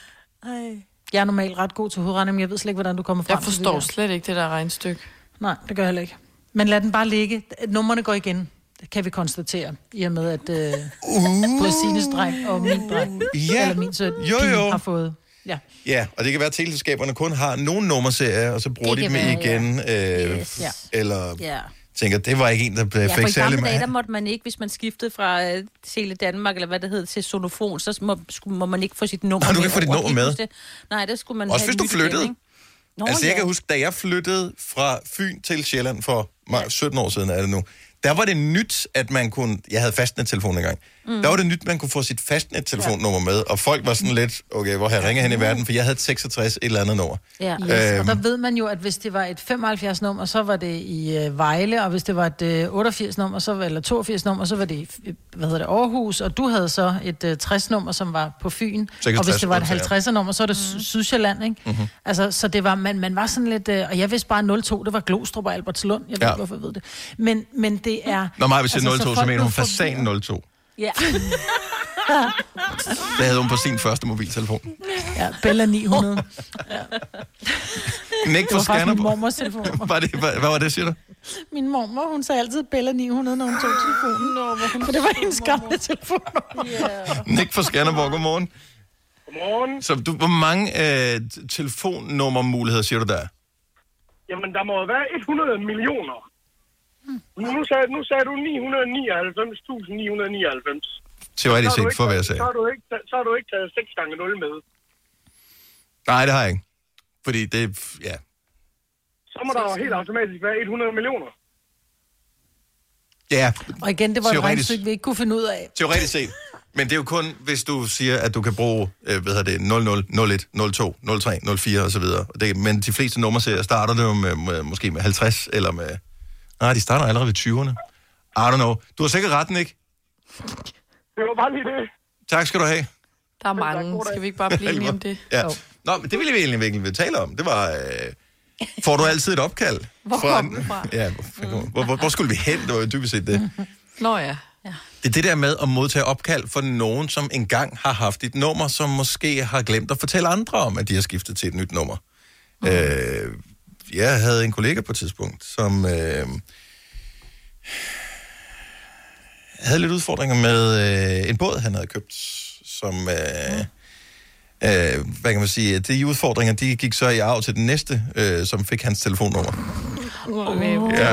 C: Ej.
B: Jeg er normalt ret god til hovedregning, men jeg ved slet ikke, hvordan du kommer frem
D: Jeg
B: til det
D: forstår slet ikke det der regnstykke.
B: Nej, det gør jeg heller ikke. Men lad den bare ligge. Nummerne går igen. Det kan vi konstatere, i og med, at øh, både Sines dreng og min dreng,
A: Ja.
B: eller min søn,
A: Jo, jo.
B: har fået. Ja.
A: Ja, og det kan være, at teleselskaberne kun har nogle nummerserier, og så bruger
C: Det
A: de dem
C: være,
A: igen. Øh,
C: Yes.
A: ja. Eller
C: Ja.
A: Tænker, det var ikke en, der
C: Ja,
A: fik
C: for i
A: særlig
C: gamle dage, der
A: meget.
C: måtte man ikke, hvis man skiftede fra øh, Tele Danmark, eller hvad det hed, til Sonofon, så må, skulle, må man ikke få sit nummer
A: Nej, du kan ikke få dit nummer med.
C: Nej, det skulle man
A: Også
C: have
A: hvis du flyttede.
C: Nå,
A: altså, jeg
C: ja.
A: kan huske, da jeg flyttede fra Fyn til Sjælland for ja. 17 år siden, er det nu, der var det nyt, at man kunne... Jeg havde fastnettelefon engang. Mm. Der var det nyt, man kunne få sit fastnettelefonnummer med, og folk var sådan lidt, okay, hvor har jeg ringet hen i verden, for jeg havde et 66 et eller andet nummer.
C: Ja.
B: Yes, og
A: Øhm.
B: der ved man jo, at hvis det var et 75-nummer, så var det i øh, Vejle, og hvis det var et øh, 88-nummer, så var, eller 82-nummer, så var det i øh, hvad hedder det, Aarhus, og du havde så et øh, 60-nummer, som var på Fyn,
A: 66,
B: og hvis det var et
A: undtager.
B: 50'er-nummer, så er det mm. Sydsjælland, ikke?
A: Mhm.
B: Altså, så det var, man, man var sådan lidt, øh, og jeg vidste bare 02, det var Glostrup og Albertslund, jeg ved
A: Ja.
B: ikke, hvorfor jeg ved det. Men, men det er...
A: Når mig hvis altså, 02, så,
B: folk
A: mener hun fasan 02.
C: Ja. [laughs]
A: Det havde hun på sin første mobiltelefon.
B: Ja, Bella 900.
A: Nick
B: Det
A: for
B: var faktisk min mormors telefon. [laughs]
A: Var det, hvad, hvad var det, siger du?
B: Min mormor, hun sagde altid Bella 900, når hun tog telefonen. Nå, hvor hun... For det var hendes gamle telefon. Yeah.
A: Nick fra Skanderborg, godmorgen.
R: Godmorgen.
A: Så du, hvor mange øh, telefonnummermuligheder siger du der? er?
R: Jamen, der må være 100 millioner. Nu, nu, sagde, nu sagde du 999.999.
A: Teoretisk set, for
R: ikke-
A: hver sag.
R: Så har du ikke, så har du ikke taget 6 gange 0 med.
A: Nej, det har jeg ikke. Fordi det, ja.
R: Så må der jo helt automatisk være 100 millioner.
A: Ja,
B: Og igen, det var et
A: Teoretisk.
B: regnstykke, vi ikke kunne finde ud af.
A: teoretisk set. Men det er jo kun, hvis du siger, at du kan bruge, øh, hvad hedder det, 00, 01, 02, 03, 04 og så videre. Og Det, men de fleste nummerserier starter det jo med, med, måske med 50 eller med... Nej, de starter allerede ved 20'erne. I don't know. Du har sikkert ret, ikke?
R: Det var bare lige det.
A: Tak skal du have.
D: Der er mange. Skal vi ikke bare [laughs] blive enige om det?
A: Ja. Nå, men det ville vi egentlig virkelig vil tale om. Det var, øh, får du altid et opkald?
D: Hvor kom det fra? [laughs]
A: Ja, hvor, hvor, hvor, hvor skulle vi hen? Det var jo dybest set det.
D: Nå ja.
A: Det er det der med at modtage opkald for nogen, som engang har haft et nummer, som måske har glemt at fortælle andre om, at de har skiftet til et nyt nummer. Mm. Øh, jeg havde en kollega på et tidspunkt, som øh, havde lidt udfordringer med øh, en båd, han havde købt, som... Øh, øh, hvad kan man sige? De udfordringer, de gik så i arv til den næste, øh, som fik hans telefonnummer.
D: Oh.
A: Ja.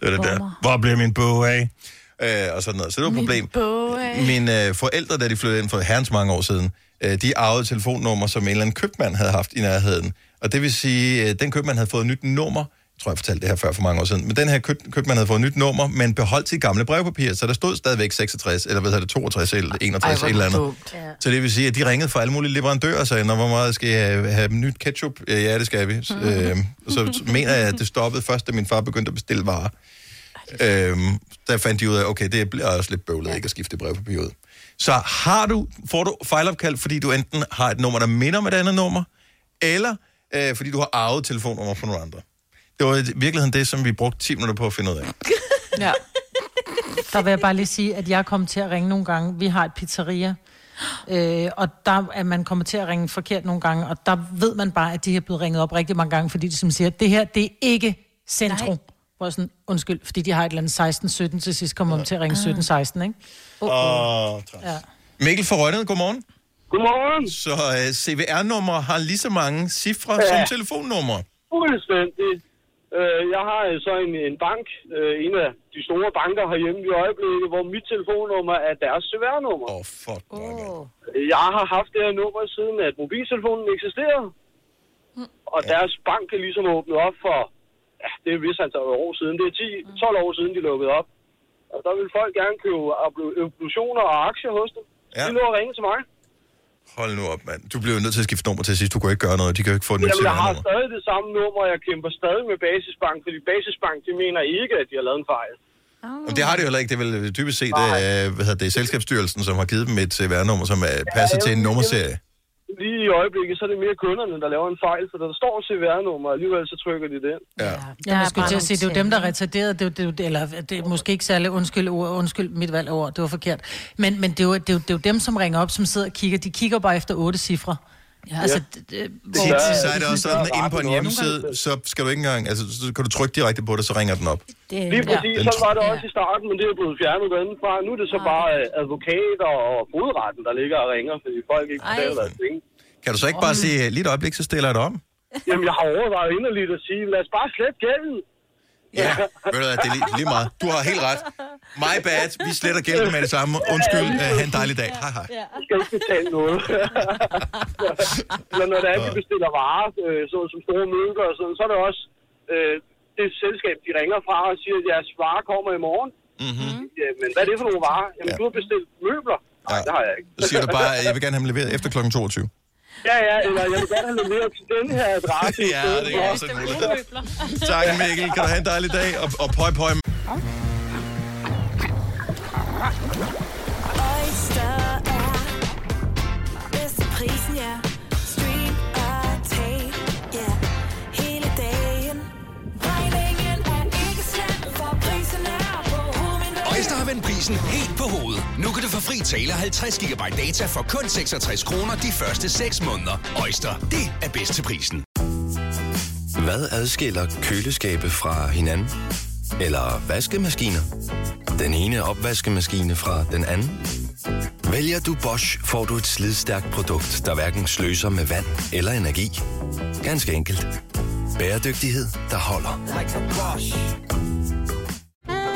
A: Det var det der. Hvor blev min bog af? Øh, og sådan noget. Så det var et problem. Mine øh, forældre, da de flyttede ind for herrens mange år siden, øh, de arvede telefonnummer, som en eller anden købmand havde haft i nærheden. Og det vil sige, øh, den købmand havde fået et nyt nummer. Jeg tror, jeg fortalte det her før for mange år siden. Men den her køb, købmand havde fået et nyt nummer, men beholdt sit gamle brevpapir, så der stod stadigvæk 66, eller hvad hedder det, 62 eller 61
D: Ej,
A: et eller andet.
D: dumt.
A: Så det vil sige, at de ringede fra alle mulige leverandører og sagde, "Nå, hvor meget skal jeg have, have nyt ketchup? Ja, ja, det skal vi. Så, øh, og så mener jeg, at det stoppede først, da min far begyndte at bestille varer. Øhm, der fandt de ud af, okay, det bliver også lidt bøvlet ikke at skifte brevpapir ud. Så har du, får du fejlopkald, fordi du enten har et nummer, der minder om et andet nummer, eller øh, fordi du har arvet telefonnummer fra nogle andre. Det var i virkeligheden det, som vi brugte 10 minutter på at finde ud af. [laughs]
B: Ja. Der vil jeg bare lige sige, at jeg er kommet til at ringe nogle gange. Vi har et pizzeria, øh, og der er man kommet til at ringe forkert nogle gange, og der ved man bare, at de er blevet ringet op rigtig mange gange, fordi de som siger, det her, det er ikke centrum.
C: Nej.
B: Hvor sådan, undskyld, fordi de har et eller andet 16-17, til sidst kommer de til at ringe 17-16, ikke?
A: Åh, oh,
B: Ja.
A: Mikkel fra Rønnet, godmorgen.
R: Godmorgen.
A: Så øh, CVR-nummer har lige så mange cifre
R: Ja.
A: som telefonnummer.
R: Fuldstændig. Øh, Jeg har så en, en bank, øh, en af de store banker herhjemme i øjeblikket, hvor mit telefonnummer er deres CVR-nummer.
A: Åh, oh, fuck.
R: Oh. Jeg har haft det her nummer siden, at mobiltelefonen eksisterede. Og deres bank er ligesom åbnet op for, ja, det er vist altså år siden. Det er 10, 12 år siden, de lukkede op. Og der vil folk gerne købe obligationer og aktier hos dem.
A: Ja.
R: De lå at ringe til mig.
A: Hold nu op, mand. Du blev nødt til at skifte nummer til sidst. Du kunne ikke gøre noget. De kan jo ikke få et nyt
R: Jamen, jeg har
A: CVR-nummer.
R: stadig det samme nummer, og jeg kæmper stadig med Basisbank, fordi Basisbank, de mener ikke, at de har lavet en fejl.
A: Men det har de jo heller ikke. Det er vel dybest set øh, hvad hedder det, Selskabsstyrelsen, som har givet dem et CVR-nummer, som er passet til en nummerserie.
R: Lige i øjeblikket, så er det mere kunderne, der laver en fejl, for der står CVR-nummer, og alligevel så trykker de det.
A: Ja.
B: Jeg ja, skulle til at sige, det er jo dem, der er retarderet. Det er, det jo- eller det er måske ikke særlig undskyld, ord, undskyld mit valg af ord, det var forkert. Men, men det, er jo, det, er jo, det er jo dem, som ringer op, som sidder og kigger. De kigger bare efter otte cifre. Ja. Altså, det, det,
A: Tit, så er det også sådan, at inde på en hjemmeside, så skal du ikke engang, altså, så kan du trykke direkte på det, så ringer den op.
R: Det, Lige præcis,
A: Den-
R: så var det også i starten, men det er blevet fjernet derindefra. Nu er det så bare øh, advokater og fodretten, der ligger og ringer, fordi folk ikke betaler deres penge.
A: Kan du så ikke bare sige, lige et øjeblik, så stiller jeg det om?
R: Jamen, jeg har overvejet inderligt at sige, lad os bare slette gælden.
A: Ja, ved du hvad, det er lige, lige meget. Du har helt ret. My bad. Vi sletter gælden med det samme. Undskyld. Uh, ha' en dejlig dag. Hej, hej.
R: Jeg skal ikke betale noget. Eller når det er, at de bestiller varer, øh, så, som store mønker og sådan, så er det også øh, det selskab, de ringer fra og siger, at jeres varer kommer i morgen.
A: Mm-hmm.
R: Ja, men hvad er det for nogle varer? Jamen, du har bestilt møbler. Nej, det har jeg ikke.
A: Så siger du bare, at jeg vil gerne have dem leveret efter kl. 22.
R: Ja, ja, eller jeg vil gerne have leveret til den her adresse.
A: Ja, det er også en mulighed. Tak, Mikkel. Kan du have en dejlig dag? Og, og pøj, pøj.
M: Oyster er bedst til prisen, ja.
F: Har vendt prisen helt på hovedet. Nu kan du få fri tale 50 GB data for kun 66 kroner de første 6 måneder. Øjster, det er bedst til prisen.
N: Hvad adskiller køleskabe fra hinanden? Eller vaskemaskiner? Den ene opvaskemaskine fra den anden? Vælger du Bosch, får du et slidstærkt produkt, der hverken sløser med vand eller energi. Ganske enkelt. Bæredygtighed, der holder.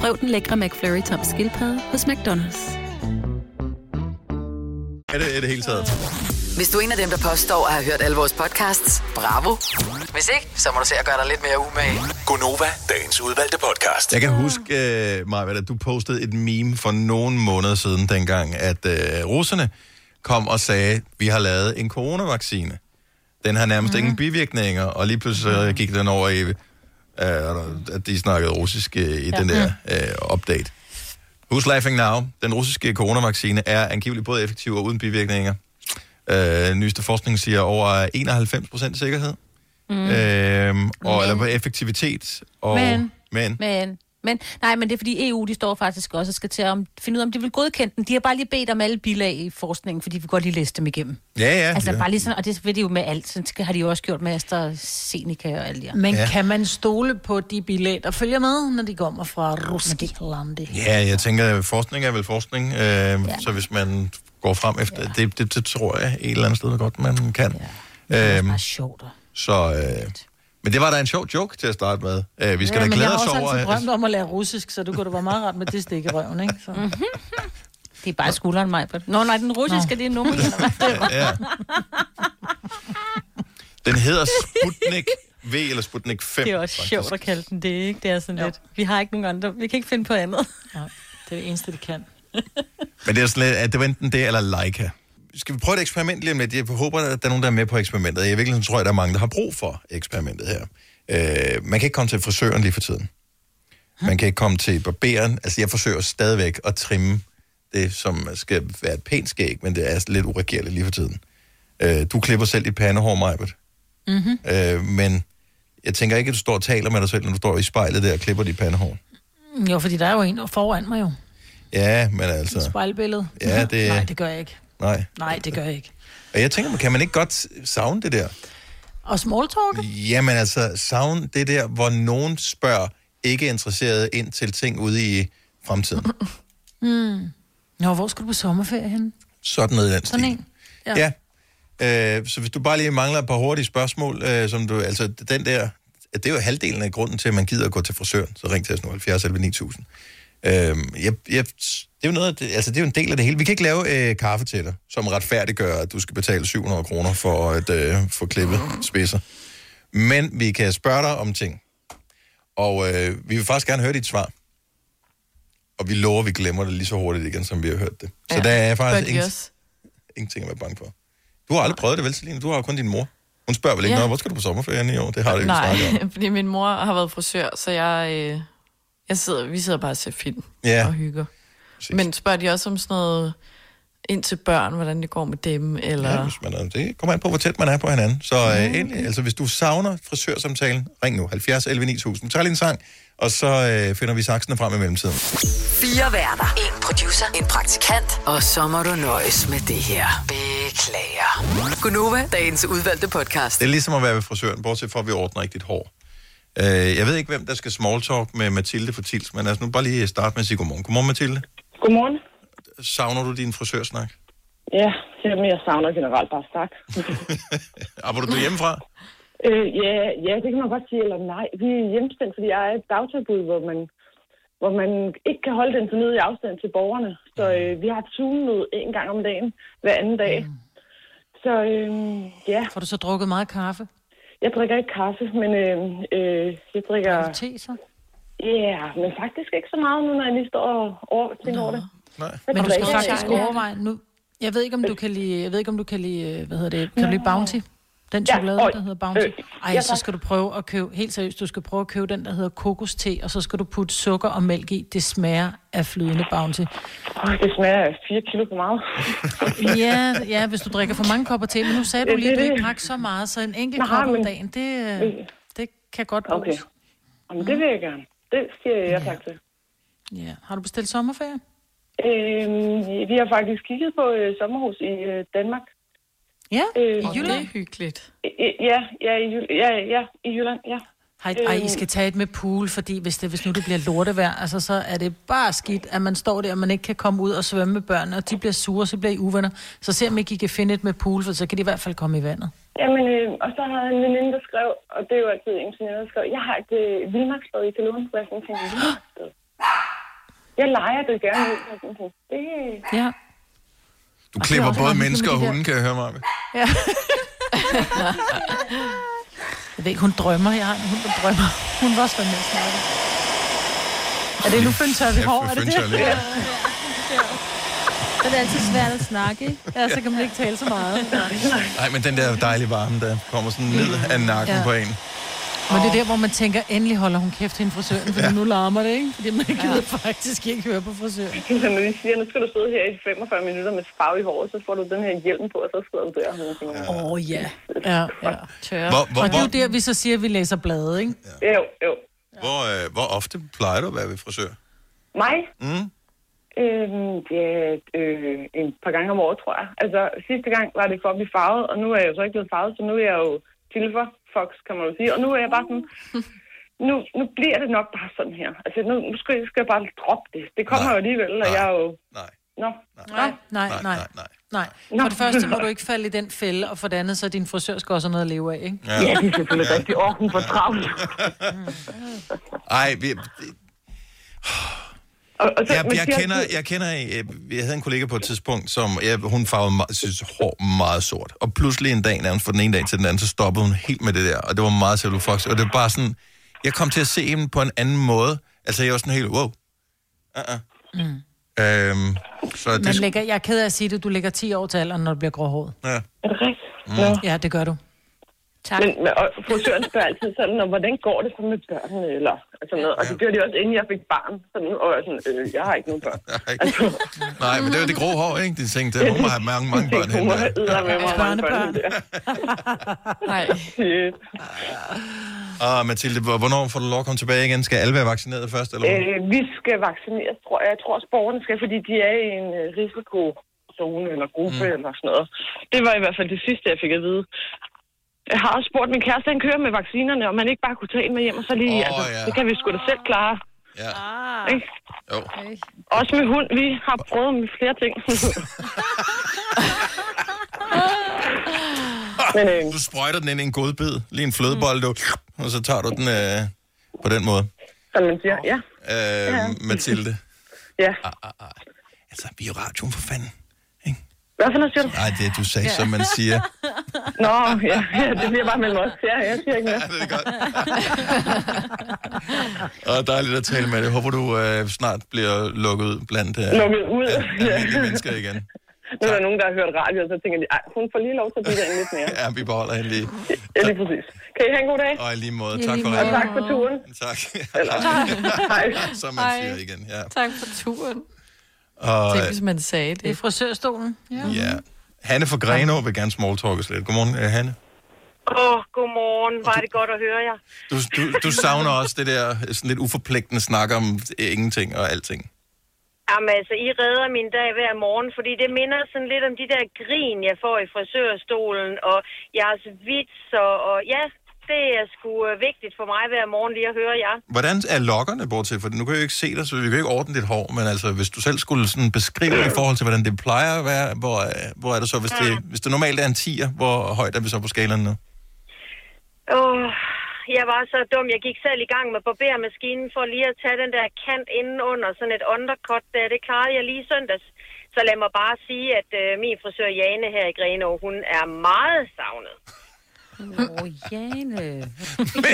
O: Prøv den lækre McFlurry tom skildpadde hos McDonald's.
A: er det, er det hele taget.
E: Hvis du er en af dem, der påstår at have hørt alle vores podcasts, bravo. Hvis ikke, så må du se at gøre dig lidt mere umage.
F: Gonova, dagens udvalgte podcast.
A: Jeg kan huske, uh, Maja, at du postede et meme for nogle måneder siden, dengang, at uh, russerne kom og sagde, vi har lavet en coronavaccine. Den har nærmest mm. ingen bivirkninger, og lige pludselig mm. gik den over i, uh, at de snakkede russisk uh, i ja. den der uh, update. Who's laughing now? Den russiske coronavaccine er angiveligt både effektiv og uden bivirkninger. Øh, nyeste forskning siger over 91% sikkerhed. Mm. Øhm, og, eller på effektivitet. Og,
C: Men-
A: men.
C: Men, men, nej, men det er fordi EU, de står faktisk også og skal til at om, finde ud af, om de vil godkende den. De har bare lige bedt om alle bilag i forskningen, fordi vi godt lige læse dem igennem.
A: Ja, ja.
C: Altså
A: ja.
C: bare lige sådan, og det vil de jo med alt. Sådan skal- har de jo også gjort med AstraZeneca og alt det
B: Men
A: Ja.
B: kan man stole på de bilag, der følger med, når de kommer fra Rusland?
A: Ja, jeg tænker, at forskning er vel forskning. Øh, ja. Så hvis man går frem efter... Ja. Det, det, det tror jeg et eller andet sted godt, man kan. Ja. Øhm,
C: Det er sjovt.
A: så... Øh, men det var da en sjov joke til at starte med. Øh, vi skal
B: ja,
A: da
B: men
A: glæde
B: jeg
A: os
B: har også
A: over...
B: altid drømt om at lære russisk, så du kunne da være meget ret med det stik i røven, ikke? Så.
C: Det er bare skulderen, mig. Nå, nej, den russiske, det er nummer?
A: Ja. Den hedder Sputnik V eller Sputnik 5.
C: Det er også sjovt at kalde den det, ikke? Det er sådan lidt. Vi har ikke nogen andre. Vi kan ikke finde på andet.
B: Ja, det er det eneste, de kan.
A: Men det er sådan lidt, at det var enten det eller Leica. Skal vi prøve et eksperiment lige om lidt? Jeg håber, at der er nogen, der er med på eksperimentet. Jeg virkelig tror, at der er mange, der har brug for eksperimentet her. Øh, man kan ikke komme til frisøren lige for tiden. Man kan ikke komme til barberen. Altså, jeg forsøger stadigvæk at trimme det, som skal være et pænt skæg, men det er lidt uregerligt lige for tiden. Øh, du klipper selv dit pandehår, Majbert.
B: Mm-hmm.
A: Øh, men jeg tænker ikke, at du står og taler med dig selv, når du står i spejlet der og klipper dit pandehår.
B: Jo, fordi der er jo en foran mig jo.
A: Ja, men
B: Et
A: altså...
B: spejlbillede.
A: Ja, det- [laughs]
B: Nej, det gør jeg ikke.
A: Nej.
B: Nej, det gør jeg ikke.
A: Og jeg tænker, kan man ikke godt savne det der?
B: Og small talk?
A: Jamen altså, savne det der, hvor nogen spørger ikke interesseret ind til ting ude i fremtiden. [laughs]
B: Mm. Nå, hvor skal du på sommerferie hen?
A: Sådan noget i den
B: Sådan
A: stil.
B: en?
A: Ja. ja. Øh, så hvis du bare lige mangler et par hurtige spørgsmål, øh, som du, altså den der, det er jo halvdelen af grunden til, at man gider at gå til frisøren, så ring til os nu, 70 11 9000. Øh, jeg, jeg, det er jo noget, det, altså det er jo en del af det hele. Vi kan ikke lave øh, kaffe til dig, som retfærdiggør, at du skal betale 700 kroner for at øh, få klippet spidser. Men vi kan spørge dig om ting. Og øh, vi vil faktisk gerne høre dit svar. Og vi lover, at vi glemmer det lige så hurtigt igen, som vi har hørt det. Så ja, der er faktisk ingen, ingenting at være bange for. Du har aldrig prøvet det, vel, Celine? Du har jo kun din mor. Hun spørger vel ikke,
D: Ja.
A: hvor skal du på sommerferien i år? Det har det ikke.
D: Nej, [laughs] fordi min mor har været frisør, så jeg, øh, jeg sidder, vi sidder bare og ser film
A: Ja.
D: og hygger. Men spørger de også om sådan noget ind til børn, hvordan det går med dem, eller...
A: Ja, hvis man er, det kommer an på, hvor tæt man er på hinanden. Så øh, endelig, altså, hvis du savner frisørsamtalen, ring nu, 70 11 9000. Vi tager lige en sang, og så øh, finder vi saksene frem i mellemtiden.
E: Fire værter. En producer. En praktikant. Og så må du nøjes med det her. Beklager. Gunova, dagens udvalgte podcast.
A: Det er ligesom at være ved frisøren, bortset fra, at vi ordner ikke dit hår. Øh, jeg ved ikke, hvem der skal small talk med Mathilde for Tils, men altså nu bare lige starte med at sige godmorgen. Godmorgen, Mathilde.
S: Godmorgen.
A: Savner du din frisørsnak?
S: Ja, jamen, jeg savner generelt bare stak.
A: Arbejder [laughs] du hjemmefra?
S: øh, ja, ja, det kan man godt sige, eller nej. Vi er hjemstemt, fordi jeg er et dagtilbud, hvor man, hvor man ikke kan holde den fornødige afstand til borgerne. Så øh, vi har et Zoom-møde en gang om dagen, hver anden dag. Så øh, ja.
B: Får du så drukket meget kaffe?
S: Jeg drikker ikke kaffe, men øh, øh, jeg drikker...
B: Te så?
S: Ja, men faktisk ikke så meget nu, når jeg lige står og over, tænker over det.
A: Nej.
B: Men du skal faktisk overveje nu. Jeg ved ikke, om du kan lide, jeg ved ikke, om du kan lide, øh, hvad hedder det, kan du lide Bounty? Den
S: Ja,
B: chokolade,
S: og-
B: der hedder Bounty.
S: øh,
B: Ej,
S: ja,
B: så skal du prøve at købe, helt seriøst, du skal prøve at købe den, der hedder kokoste, og så skal du putte sukker og mælk i. Det smager af flydende Bounty.
S: Åh, det smager af 4 kilo for meget. [laughs]
B: Ja, ja, hvis du drikker for mange kopper te, men nu sagde du
S: Ja,
B: lige, at du ikke drak så meget, så en enkelt kop om dagen, det, øh, det kan godt bruges.
S: Okay. Jamen, det vil jeg gerne. Det siger jeg ja. tak til.
B: Ja. Har du bestilt sommerferie?
S: Øhm, vi har faktisk kigget på øh, sommerhus i øh, Danmark.
B: Ja,
S: øh,
B: i Jylland?
D: Det er hyggeligt.
S: Ja, ja, i, ja, ja, i Jylland, ja.
B: Ej, ej, I
S: Øhm.
B: skal tage et med pool, fordi hvis, det, hvis nu det bliver lortevejr, altså, så er det bare skidt, at man står der, og man ikke kan komme ud og svømme med børnene, og de bliver sure, så bliver I uvenner. Så se om ikke I kan finde et med pool, for så kan de i hvert fald komme i vandet.
S: Jamen, øh, og så har en veninde, der skrev, og det er jo altid en veninde, der skrev, jeg har et øh, vildmarksbad i Kalun, hvor jeg sådan tænkte. [gasps] Jeg leger det gerne ud, det
B: Ja.
A: Du
B: Og
A: klipper
B: det er
A: både mennesker og hunde, kan jeg høre mig.
B: Ja. [laughs] jeg ved ikke, hun drømmer. Jeg har en hund, der drømmer. Hun var også med at snakke. Er det nu Føntør, vi
A: Ja,
B: har? Er det det? Ja.
C: Så er det altid svært at snakke, ikke?
B: Ja, så kan man ikke tale så meget.
A: Nej, men den der dejlige varme, der kommer sådan ned af nakken
B: Ja.
A: på en.
B: Men det er der, hvor man tænker, endelig holder hun kæft hende frisøren, for ja. nu larmer det, ikke? Fordi man gider faktisk ikke høre på frisøren.
S: Når de siger, nu skal du sidde her i 45 minutter med farve i håret, så får du den her hjelm på, og så sidder du der. Åh,
B: oh, ja. Ja, ja. Tør.
A: Hvor- hvor-
B: og det er jo der, vi så siger, at vi læser blade, ikke?
S: Jo, jo.
A: Hvor, øh, hvor ofte plejer du at være ved frisør?
S: Mig?
A: Mm.
S: Øhm, ja, øh, en par gange om året, tror jeg. Altså, sidste gang var det for at blive farvet, og nu er jeg jo så ikke blevet farvet, så nu er jeg jo silver fox, kan man jo sige. Og nu er jeg bare sådan, [laughs] nu, nu bliver det nok bare sådan her. Altså, nu, nu skal, jeg, skal jeg bare droppe det. Det kommer jo alligevel, og jeg er jo...
A: Nej.
S: Nå.
B: Nej, nej, nej. nej. Nej. For det første må [laughs] du ikke falde i den fælde, og for det andet, så er din frisør skal også have noget at leve af, ikke?
A: Ja. Ja, det er
S: selvfølgelig rigtigt. Åh, hun får travlt.
A: Ej, vi, [laughs]
S: Og, og så,
A: jeg, jeg, kender, jeg kender, øh, jeg havde en kollega på et tidspunkt, som jeg, hun farvede meget, synes, hår meget sort. Og pludselig en dag, nærmest fra den ene dag til den anden, så stoppede hun helt med det der. Og det var meget Fox. Og det var bare sådan, jeg kom til at se hende på en anden måde. Altså, jeg var sådan helt, wow. Uh-uh.
B: Mm.
A: Øhm, så det,
B: Man lægger, jeg er ked af at sige det, du lægger 10 år til alderen, når du bliver gråhåret.
A: Ja.
S: Er det rigtigt?
A: Mm.
B: Ja, det gør du. Tak.
S: Men, og frisøren spørger altid sådan, "Nå, hvordan går det så med børnene? Eller sådan noget. Og det gjorde de også, inden jeg fik barn. Sådan, og jeg sådan, øh, jeg har ikke nogen børn. [laughs] Altså,
A: Nej, men det var det grå hår, ikke? De tænkte, [laughs] hun må have mange, mange børn
S: hun
A: henne.
S: må have med mig mange børn.
D: Nej.
A: Og Mathilde, hvor- hvornår får du lov at komme tilbage igen? Skal alle være vaccineret først, eller?
S: Øh, vi skal vaccineres, tror jeg. Jeg tror også, borgerne skal, fordi de er i en øh, risikozone eller gruppe mm. eller sådan noget. Det var i hvert fald det sidste, jeg fik at vide. Jeg har også spurgt min kæreste, han kører med vaccinerne, om man ikke bare kunne tage en med hjem, og så lige, oh, altså,
A: ja.
S: det kan vi sgu da selv klare.
A: Ja.
S: Ikke?
A: Jo.
S: Også med hund, vi har prøvet med flere ting. [laughs] Men, øh,
A: Du sprøjter den ind i en godbid, lige en flødebold, du, og så tager du den øh, på den måde.
S: som man siger, ja.
A: Øh,
S: Ja.
A: Mathilde.
S: Ja.
A: Altså, vi er jo radioen for fanden.
S: Hvad for noget siger du?
A: Nej, det du sagde, som man siger. [laughs]
S: Nå, ja, ja, det bliver bare mellem os. Ja, jeg siger ikke mere.
A: Ja, det er godt. Og dejligt at tale med dig. Håber, du øh, snart bliver lukket ud blandt øh,
S: Lukket ud.
A: al- almindelige mennesker igen.
S: Nu er der nogen, der har hørt radio, og så tænker de, ej, hun får lige lov til at blive derinde lidt mere.
A: Ja, vi beholder hende lige.
S: Ja, lige præcis. Kan I have en god dag?
A: Og i lige måde. Tak
S: lige
A: for
S: måde.
A: ringen.
S: Og tak for turen.
A: Tak.
S: Eller, [laughs] hej.
A: Som man
D: Hej.
A: siger igen. Ja.
D: Tak for turen.
A: Og,
D: Tænk, hvis man sagde det.
B: Det er frisørstolen. Ja.
A: ja. Hanne fra Grenå vil gerne smalltalkes lidt. Godmorgen, øh, Hanne.
T: Åh, oh, godmorgen. Var det godt at høre jer.
A: Du, du, du savner også det der sådan lidt uforpligtende snak om ingenting og alting.
T: Jamen altså, I redder min dag hver morgen, fordi det minder sådan lidt om de der grin, jeg får i frisørstolen, og jeres vits, og, og ja, det er sgu øh, vigtigt for mig hver morgen lige at høre jer.
A: Hvordan er lokkerne bortset? For nu kan jeg jo ikke se dig, så vi kan jo ikke ordne dit hår, men altså, hvis du selv skulle sådan beskrive i forhold til, hvordan det plejer at være, hvor, øh, hvor er det så, hvis det, hvis det normalt er en 10'er, hvor højt er vi så på skalaen nu?
T: Åh, jeg var så dum. Jeg gik selv i gang med barbermaskinen for lige at tage den der kant inden under, sådan et undercut der. Det klarede jeg lige søndags. Så lad mig bare sige, at øh, min frisør Jane her i Grenå, hun er meget savnet.
C: Åh, oh, Jane.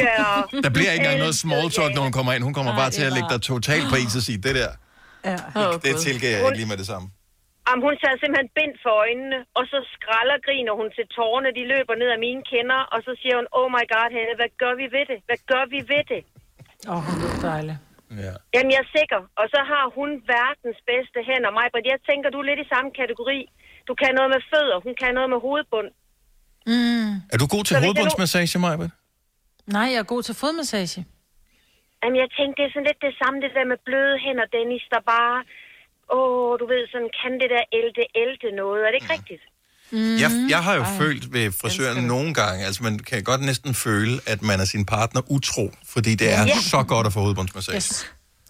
T: Ja.
A: Der bliver ikke engang noget small talk, når hun kommer ind. Hun kommer bare til at lægge dig totalt på is og sige, det der,
B: Ja.
A: det tilgiver jeg ikke lige med det samme.
T: Jamen, hun tager simpelthen bind for øjnene, og så skralder griner hun til tårne. De løber ned af mine kinder, og så siger hun, oh my god, Helle, hvad gør vi ved det? Hvad gør vi ved det?
B: Åh, oh, hun lyder dejlig.
A: Ja.
T: Jamen, jeg er sikker. Og så har hun verdens bedste hænder. Mig, men jeg tænker, du er lidt i samme kategori. Du kan noget med fødder, hun kan noget med hovedbund.
B: Mm.
A: Er du god til hovedbundsmassage, Maja?
B: Nej, jeg er god til fodmassage.
T: Jamen, jeg tænkte, det er sådan lidt det samme, det der med bløde hænder, Dennis, der bare... Åh, du ved, sådan kan det der ælte-ælte noget. Er det ikke rigtigt?
B: Mm.
A: Jeg, jeg har jo Ej. følt ved frisøren nogle gange, altså man kan godt næsten føle, at man er sin partner utro, fordi det er
T: Ja.
A: så godt at få hovedbundsmassage.
T: Yes.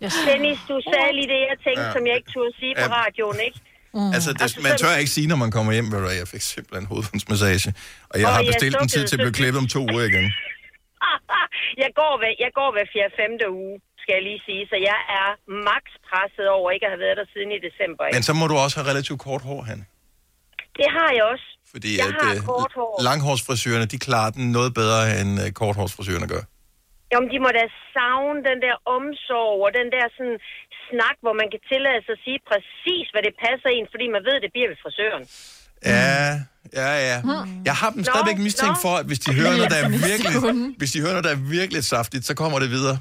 T: yes. Dennis, du sagde lige det, jeg tænkte,
A: Ja.
T: ja. som jeg ikke turde sige på
A: Ja.
T: radioen, ikke?
B: Mm.
A: Altså, det,
T: Altså,
A: man tør ikke sige, når man kommer hjem, ved du, jeg fik simpelthen hovedbundsmassage. Og jeg
T: Og
A: har
T: jeg
A: bestilt en tid til at blive klippet om to uger igen. [laughs]
T: jeg, går hver, jeg går hver 4-5. uge, skal jeg lige sige, så jeg er max presset over ikke at have været der siden i december. Ikke?
A: Men så må du også have relativt kort hår, han.
T: Det har jeg også.
A: Fordi
T: jeg
A: at,
T: har
A: øh,
T: kort hår.
A: langhårsfrisørerne, de klarer den noget bedre, end øh, korthårsfrisørerne gør.
T: Jamen, de må da savne den der omsorg og den der sådan snak, hvor man kan tillade sig at sige præcis, hvad det passer en, fordi man ved, det bliver ved frisøren.
A: Ja, ja, ja. Jeg har dem stadigvæk mistænkt for, at hvis de hører noget, der er virkelig, hvis de hører noget, der er virkelig saftigt, så kommer det videre.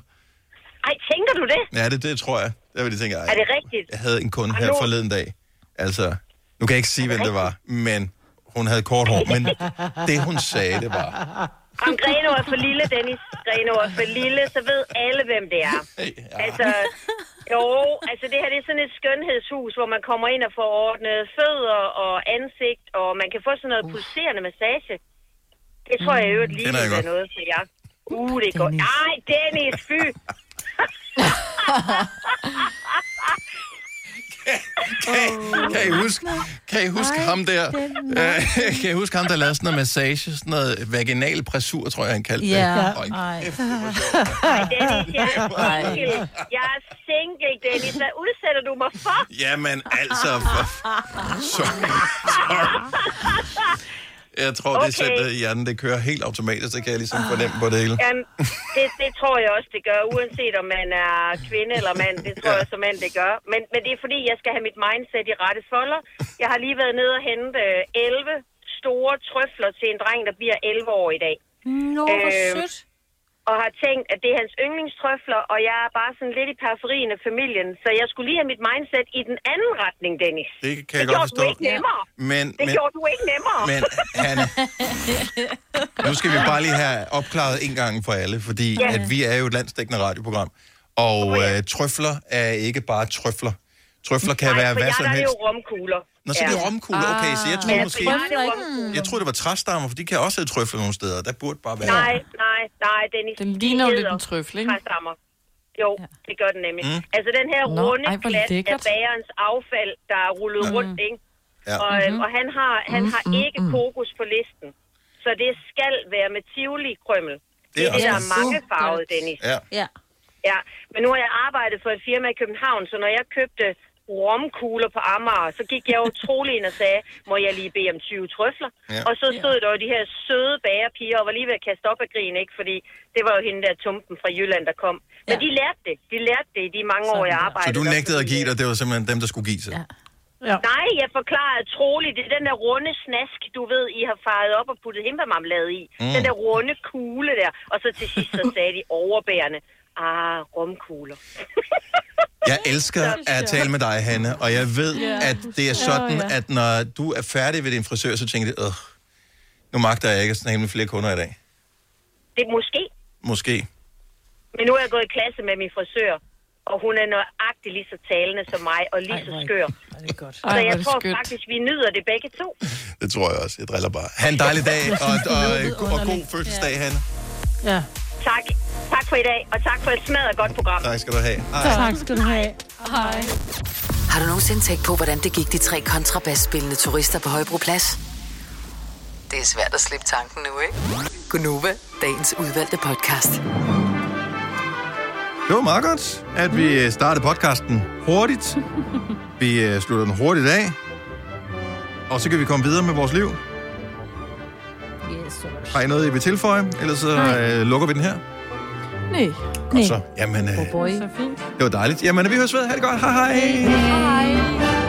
T: Ej, tænker du det?
A: Ja, det, det tror jeg. Der vil de tænke, ej,
T: Er det rigtigt?
A: jeg havde en kunde her forleden dag. Altså, nu kan jeg ikke sige, hvem det var, men hun havde kort hår, men det hun sagde, det var...
T: Om Greno er for lille, Dennis. Greno er for lille, så ved alle, hvem det er. Altså, jo, altså det her det er sådan et skønhedshus, hvor man kommer ind og får ordnet fødder og ansigt, og man kan få sådan noget pulserende massage. Det tror jeg jo lige
A: Kender jeg
T: er noget for jer. Uh, det er godt. Nej, Dennis, fy! [laughs]
A: Kan I huske, kan I huske ham der? Øh, [laughs] kan I huske ham, der lavede sådan noget massage, sådan noget vaginal pressur, tror jeg, han kaldte
T: Ja.
A: det. Hold
T: Ej.
A: kæft,
T: Ej, Dennis, jeg er single. Jeg er single, Dennis. Hvad udsætter du mig for?
A: Jamen, altså... For... [laughs] Sorry. Sorry. [laughs] Jeg tror, det er
T: Okay.
A: sendt i hjernen. Det kører helt automatisk, så kan jeg ligesom fornemme på det hele.
T: Jamen, det, det tror jeg også, det gør, uanset om man er kvinde eller mand. Det tror jeg som mand, det gør. Men, men det er fordi, jeg skal have mit mindset i rette folder. Jeg har lige været nede og hente øh, 11 store trøfler til en dreng, der bliver 11 år i dag.
C: Nå, hvor
T: Øhm,
C: sødt.
T: Og har tænkt, at det er hans yndlingstrøfler, og jeg er bare sådan lidt i periferien af familien. Så jeg skulle lige have mit mindset i den anden retning, Dennis.
A: Det kan
T: det
A: jeg godt
T: gjorde
A: forstå.
T: du ikke nemmere.
A: Men,
T: Det
A: men,
T: gjorde du ikke nemmere.
A: men han, nu skal vi bare lige have opklaret en gang for alle, fordi
T: Ja.
A: at vi er jo et landsdækkende radioprogram. Og øh, trøfler er ikke bare trøfler. Trøfler kan
T: Nej,
A: være
T: for
A: hvad som
T: der er det
A: helst.
T: jo romkugler.
A: Nå, så er det romkugler. Okay, så jeg
T: Men
A: tror
T: for
A: måske...
T: er.
A: Jeg troede, det var træstammer, for de kan også have trøfler nogle steder. Der burde bare være...
T: Nej, nej, nej, Dennis.
D: Den ligner jo lidt en trøffel, ikke?
T: træstammer. Jo, det gør den nemlig.
A: Mm.
T: Altså den her
D: Nå,
T: runde
D: ej,
T: klat af bagerens affald, der er rullet
A: Ja.
T: ja. rundt, ikke?
A: Ja.
T: Og,
D: Mhm.
T: mm-hmm. og han har, han har ikke kokos på listen. Så det skal være med tivoli-krømmel. Det er det,
A: også
T: der er
A: godt.
T: mange farvet, Dennis.
A: Ja.
C: Ja.
T: Ja, men nu har jeg arbejdet for et firma i København, så når jeg købte romkugler på Amager, så gik jeg utrolig ind og sagde, må jeg lige bede om 20 trøfler?
A: Ja.
T: Ja. Og så stod der jo de her søde bagerpiger, og var lige ved at kaste op af grin, ikke? Fordi det var jo hende der tumpen fra Jylland, der kom. Men
C: Ja.
T: de lærte det. De lærte det i de mange år, jeg
A: Så
T: arbejdede.
A: du
T: der.
A: nægtede at give dig, det var simpelthen dem, der skulle give sig. Ja.
B: Ja.
T: Nej, jeg forklarede troligt. Det er den der runde snask, du ved, I har faret op og puttet himbemarmelade i.
A: Mm.
T: Den der runde kugle der. Og så til sidst så [laughs] sagde de overbærende, ah, romkugler. [laughs]
A: Jeg elsker at tale med dig, Hanne, og jeg ved,
T: Ja.
A: at det er sådan,
T: Ja, ja.
A: at når du er færdig ved din frisør, så tænker du, øh, nu magter jeg ikke at snakke med flere kunder i dag.
T: Det er måske.
A: Måske.
T: Men nu er jeg gået i klasse med min frisør, og hun er nøjagtig lige så talende som mig, og lige så skør.
B: Det er godt.
T: Så
D: Ej,
T: jeg tror
D: skønt.
T: faktisk, vi nyder det begge to.
A: Det tror jeg også. Jeg driller bare. Ha' en dejlig dag, og, og, og, og god fødselsdag, Hanne.
B: Ja.
T: Tak. Tak for i dag, og tak for et smadret godt program.
A: Tak skal du have. Hej.
B: Tak skal du have.
T: Hej.
E: Har du nogensinde tænkt på, hvordan det gik de tre kontrabasspillende turister på Højbroplads? Det er svært at slippe tanken nu, ikke? Gunova, dagens udvalgte podcast.
A: Det var meget godt, at vi startede podcasten hurtigt. [laughs] Vi øh, slutter den hurtigt af. Og så kan vi komme videre med vores liv.
C: Yes,
A: Har I noget, I vil tilføje? Ellers så øh, lukker vi den her.
D: Nej.
A: Og så, jamen, øh,
C: Oh boy.
D: Så fint.
A: det var dejligt. Jamen, vi høres ved. Ha' det godt. Hej hej.
C: Hej.